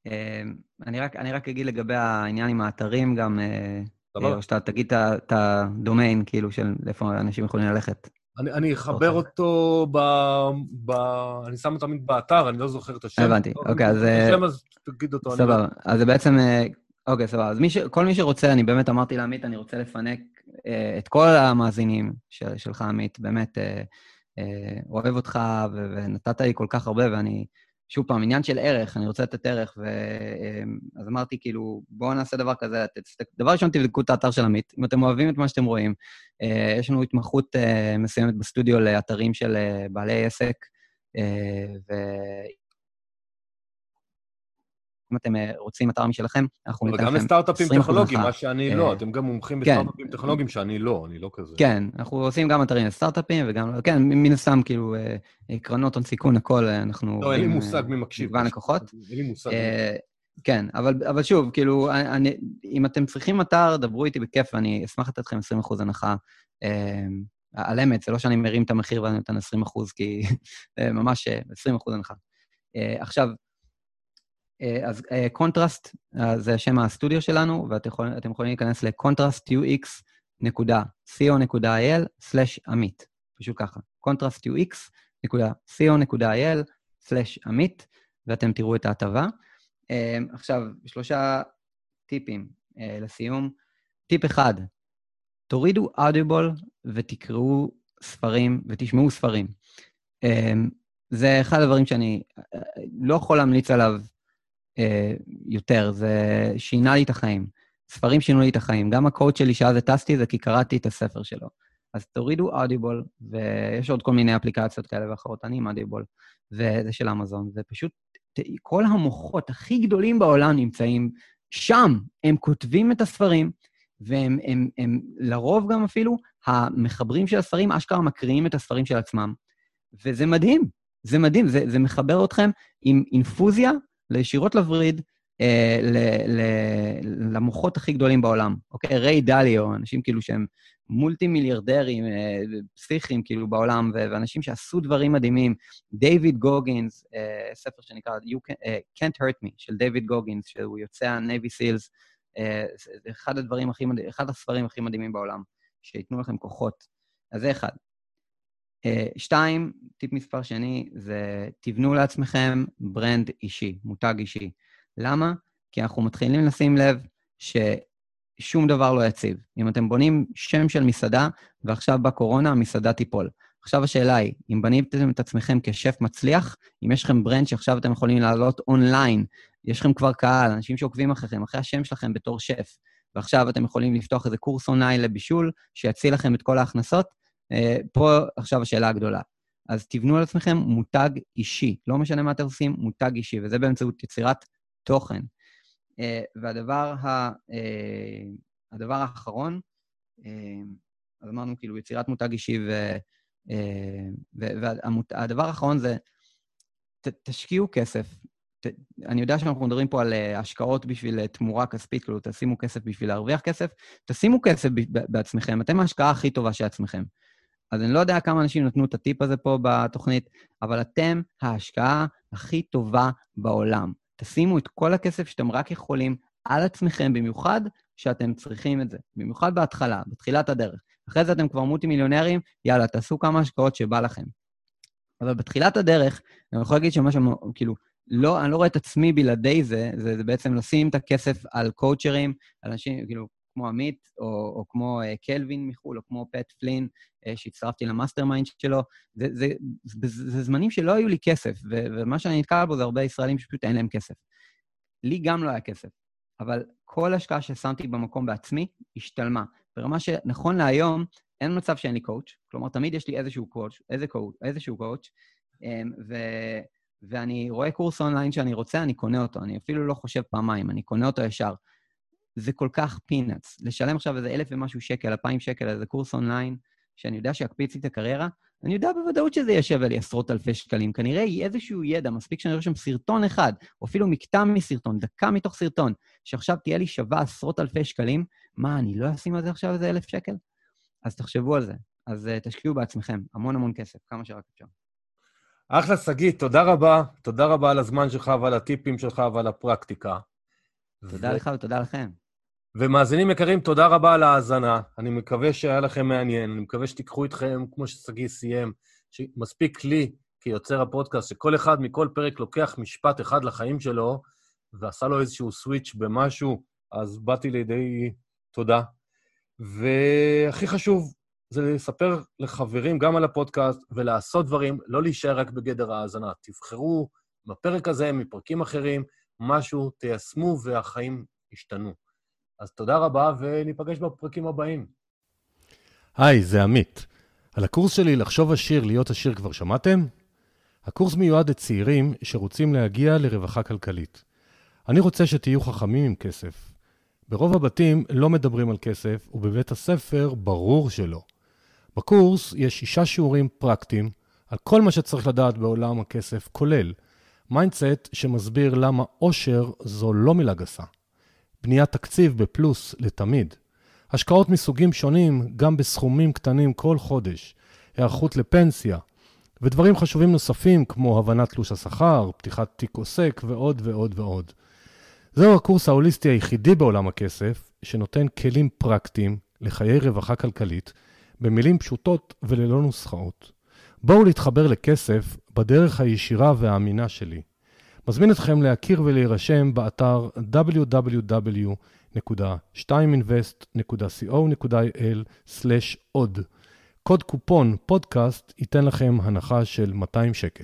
אה, אני, רק, אני רק אגיד לגבי העניין עם האתרים גם, סבבה. או שאתה תגיד את הדומיין, כאילו, של איפה אנשים יכולים ללכת. אני, אני אחבר אותו ב, ב... אני שם אותו תמיד באתר, אני לא זוכר את השם. הבנתי, אוקיי, אז... השם, אז תגיד אותו. סבבה, לא- אז זה בעצם... אה, אוקיי, סבבה. אז מי ש... כל מי שרוצה, אני באמת אמרתי לעמית, אני רוצה לפנק אה, את כל המאזינים של, שלך, עמית. באמת, אה, אה, אוהב אותך, ו... ונתת לי כל כך הרבה, ואני... שוב פעם, עניין של ערך, אני רוצה לתת ערך, ו... אה, אז אמרתי, כאילו, בואו נעשה דבר כזה. דבר ראשון, תבדקו את האתר של עמית. אם אתם אוהבים את מה שאתם רואים, אה, יש לנו התמחות אה, מסוימת בסטודיו לאתרים של בעלי עסק, ו... אם אתם רוצים אתר משלכם, אנחנו ניתן לכם 20% הנחה. וגם לסטארט-אפים טכנולוגיים, מה שאני לא. אתם גם מומחים כן. בסטארט-אפים טכנולוגיים שאני לא, אני לא כזה. כן, אנחנו עושים גם אתרים לסטארט-אפים וגם, כן, מן הסתם, כאילו, קרנות הון סיכון, הכל, אנחנו... לא, אין לי מושג מי מקשיב. מגוון לקוחות. אין לי מושג. כן, אבל, אבל שוב, כאילו, אני, אם אתם צריכים אתר, דברו איתי בכיף, ואני אשמח לתת לכם 20% הנחה. על אמת, זה לא שאני מרים את המחיר ואני נותן 20%, כי ממש 20% הנחה. עכשיו, אז קונטרסט, זה שם הסטודיו שלנו, ואתם יכולים, יכולים להיכנס ל-contrastux.co.il/עמית, פשוט ככה, contrastux.co.il/עמית, ואתם תראו את ההטבה. אמ, עכשיו, שלושה טיפים אה, לסיום. טיפ אחד, תורידו Audible ותקראו ספרים ותשמעו ספרים. אמ, זה אחד הדברים שאני אה, לא יכול להמליץ עליו אה, יותר, זה שינה לי את החיים. ספרים שינו לי את החיים. גם הקוד שלי שאז הטסתי זה כי קראתי את הספר שלו. אז תורידו אודיובול, ויש עוד כל מיני אפליקציות כאלה ואחרות, אני עם אודיובול, וזה של אמזון, ופשוט כל המוחות הכי גדולים בעולם נמצאים שם. הם כותבים את הספרים, והם הם, הם, לרוב גם אפילו, המחברים של הספרים אשכרה מקריאים את הספרים של עצמם. וזה מדהים, זה מדהים, זה, זה מחבר אתכם עם אינפוזיה לישירות לווריד, אה, ל, ל, למוחות הכי גדולים בעולם, אוקיי? ריי דליו, אנשים כאילו שהם מולטי מיליארדרים, אה, פסיכיים כאילו בעולם, ואנשים שעשו דברים מדהימים. דייוויד גוגינס, אה, ספר שנקרא You Can, uh, Can't Hurt Me, של דייוויד גוגינס, שהוא יוצא ה-Navy Seals, זה אחד הדברים הכי מדהימים, אחד הספרים הכי מדהימים בעולם, שייתנו לכם כוחות. אז זה אחד. שתיים, טיפ מספר שני, זה תבנו לעצמכם brand אישי, מותג אישי. למה? כי אנחנו מתחילים לשים לב ש... שום דבר לא יציב. אם אתם בונים שם של מסעדה, ועכשיו בקורונה המסעדה תיפול. עכשיו השאלה היא, אם בניתם את עצמכם כשף מצליח, אם יש לכם brand שעכשיו אתם יכולים לעלות אונליין, יש לכם כבר קהל, אנשים שעוקבים אחריכם, אחרי השם שלכם בתור שף, ועכשיו אתם יכולים לפתוח איזה קורס אונליין לבישול, שיציל לכם את כל ההכנסות, פה עכשיו השאלה הגדולה. אז תבנו על עצמכם מותג אישי. לא משנה מה אתם עושים, מותג אישי, וזה באמצעות יצירת תוכן. אה, והדבר ה, אה, הדבר האחרון, אה, אז אמרנו כאילו יצירת מותג אישי, והדבר האחרון זה, ת, תשקיעו כסף. ת, אני יודע שאנחנו מדברים פה על השקעות בשביל תמורה כספית, כאילו תשימו כסף בשביל להרוויח כסף, תשימו כסף בעצמכם, אתם ההשקעה הכי טובה של עצמכם. אז אני לא יודע כמה אנשים נתנו את הטיפ הזה פה בתוכנית, אבל אתם ההשקעה הכי טובה בעולם. תשימו את כל הכסף שאתם רק יכולים על עצמכם, במיוחד שאתם צריכים את זה. במיוחד בהתחלה, בתחילת הדרך. אחרי זה אתם כבר מולטי מיליונרים, יאללה, תעשו כמה השקעות שבא לכם. אבל בתחילת הדרך, אני יכול להגיד שמה שמשהו, כאילו, לא, אני לא רואה את עצמי בלעדי זה, זה, זה בעצם לשים את הכסף על קואוצ'רים, על אנשים, כאילו, כמו עמית, או, או כמו uh, קלווין מחו"ל, או כמו פט פלין, uh, שהצטרפתי ל mastermind שלו. זה, זה, זה, זה, זה זמנים שלא היו לי כסף, ו, ומה שאני נתקל בו זה הרבה ישראלים שפשוט אין להם כסף. לי גם לא היה כסף, אבל כל השקעה ששמתי במקום בעצמי השתלמה. ברמה שנכון להיום, אין מצב שאין לי coach, כלומר, תמיד יש לי איזשהו coach, איזה coach, איזשהו coach, אמ, ו... ואני רואה קורס אונליין שאני רוצה, אני קונה אותו. אני אפילו לא חושב פעמיים, אני קונה אותו ישר. זה כל כך peanuts. לשלם עכשיו איזה אלף ומשהו שקל, אלפיים שקל, איזה קורס אונליין, שאני יודע שיקפיץ לי את הקריירה, אני יודע בוודאות שזה יהיה שווה לי עשרות אלפי שקלים. כנראה יהיה איזשהו ידע, מספיק שאני רואה שם סרטון אחד, או אפילו מקטע מסרטון, דקה מתוך סרטון, שעכשיו תהיה לי שווה עשרות אלפי שקלים, מה, אני לא אשים על זה עכשיו איזה אלף שקל? אז תחשבו על זה. אז uh, תשקיעו בעצמכם, המון המון כסף, כמה שרק אפשר. אחלה, שגיא, תודה רבה. תודה רבה על הזמן שלך ועל הטיפים שלך ועל הפרקטיקה. תודה ו... לך ותודה לכם. ומאזינים יקרים, תודה רבה על ההאזנה. אני מקווה שהיה לכם מעניין, אני מקווה שתיקחו איתכם, כמו ששגיא סיים, שמספיק לי, כיוצר הפודקאסט, שכל אחד מכל פרק לוקח משפט אחד לחיים שלו, ועשה לו איזשהו סוויץ' במשהו, אז באתי לידי תודה. והכי חשוב, זה לספר לחברים גם על הפודקאסט ולעשות דברים, לא להישאר רק בגדר ההאזנה. תבחרו בפרק הזה, מפרקים אחרים, משהו, תיישמו והחיים ישתנו. אז תודה רבה, וניפגש בפרקים הבאים. היי, זה עמית. על הקורס שלי לחשוב עשיר, להיות עשיר כבר שמעתם? הקורס מיועד לצעירים שרוצים להגיע לרווחה כלכלית. אני רוצה שתהיו חכמים עם כסף. ברוב הבתים לא מדברים על כסף, ובבית הספר ברור שלא. בקורס יש שישה שיעורים פרקטיים על כל מה שצריך לדעת בעולם הכסף, כולל mindset שמסביר למה עושר זו לא מילה גסה. בניית תקציב בפלוס לתמיד. השקעות מסוגים שונים, גם בסכומים קטנים כל חודש. היערכות לפנסיה. ודברים חשובים נוספים כמו הבנת תלוש השכר, פתיחת תיק עוסק ועוד ועוד ועוד. זהו הקורס ההוליסטי היחידי בעולם הכסף, שנותן כלים פרקטיים לחיי רווחה כלכלית, במילים פשוטות וללא נוסחאות. בואו להתחבר לכסף בדרך הישירה והאמינה שלי. מזמין אתכם להכיר ולהירשם באתר www.2invest.co.il/עוד. קוד קופון פודקאסט ייתן לכם הנחה של 200 שקל.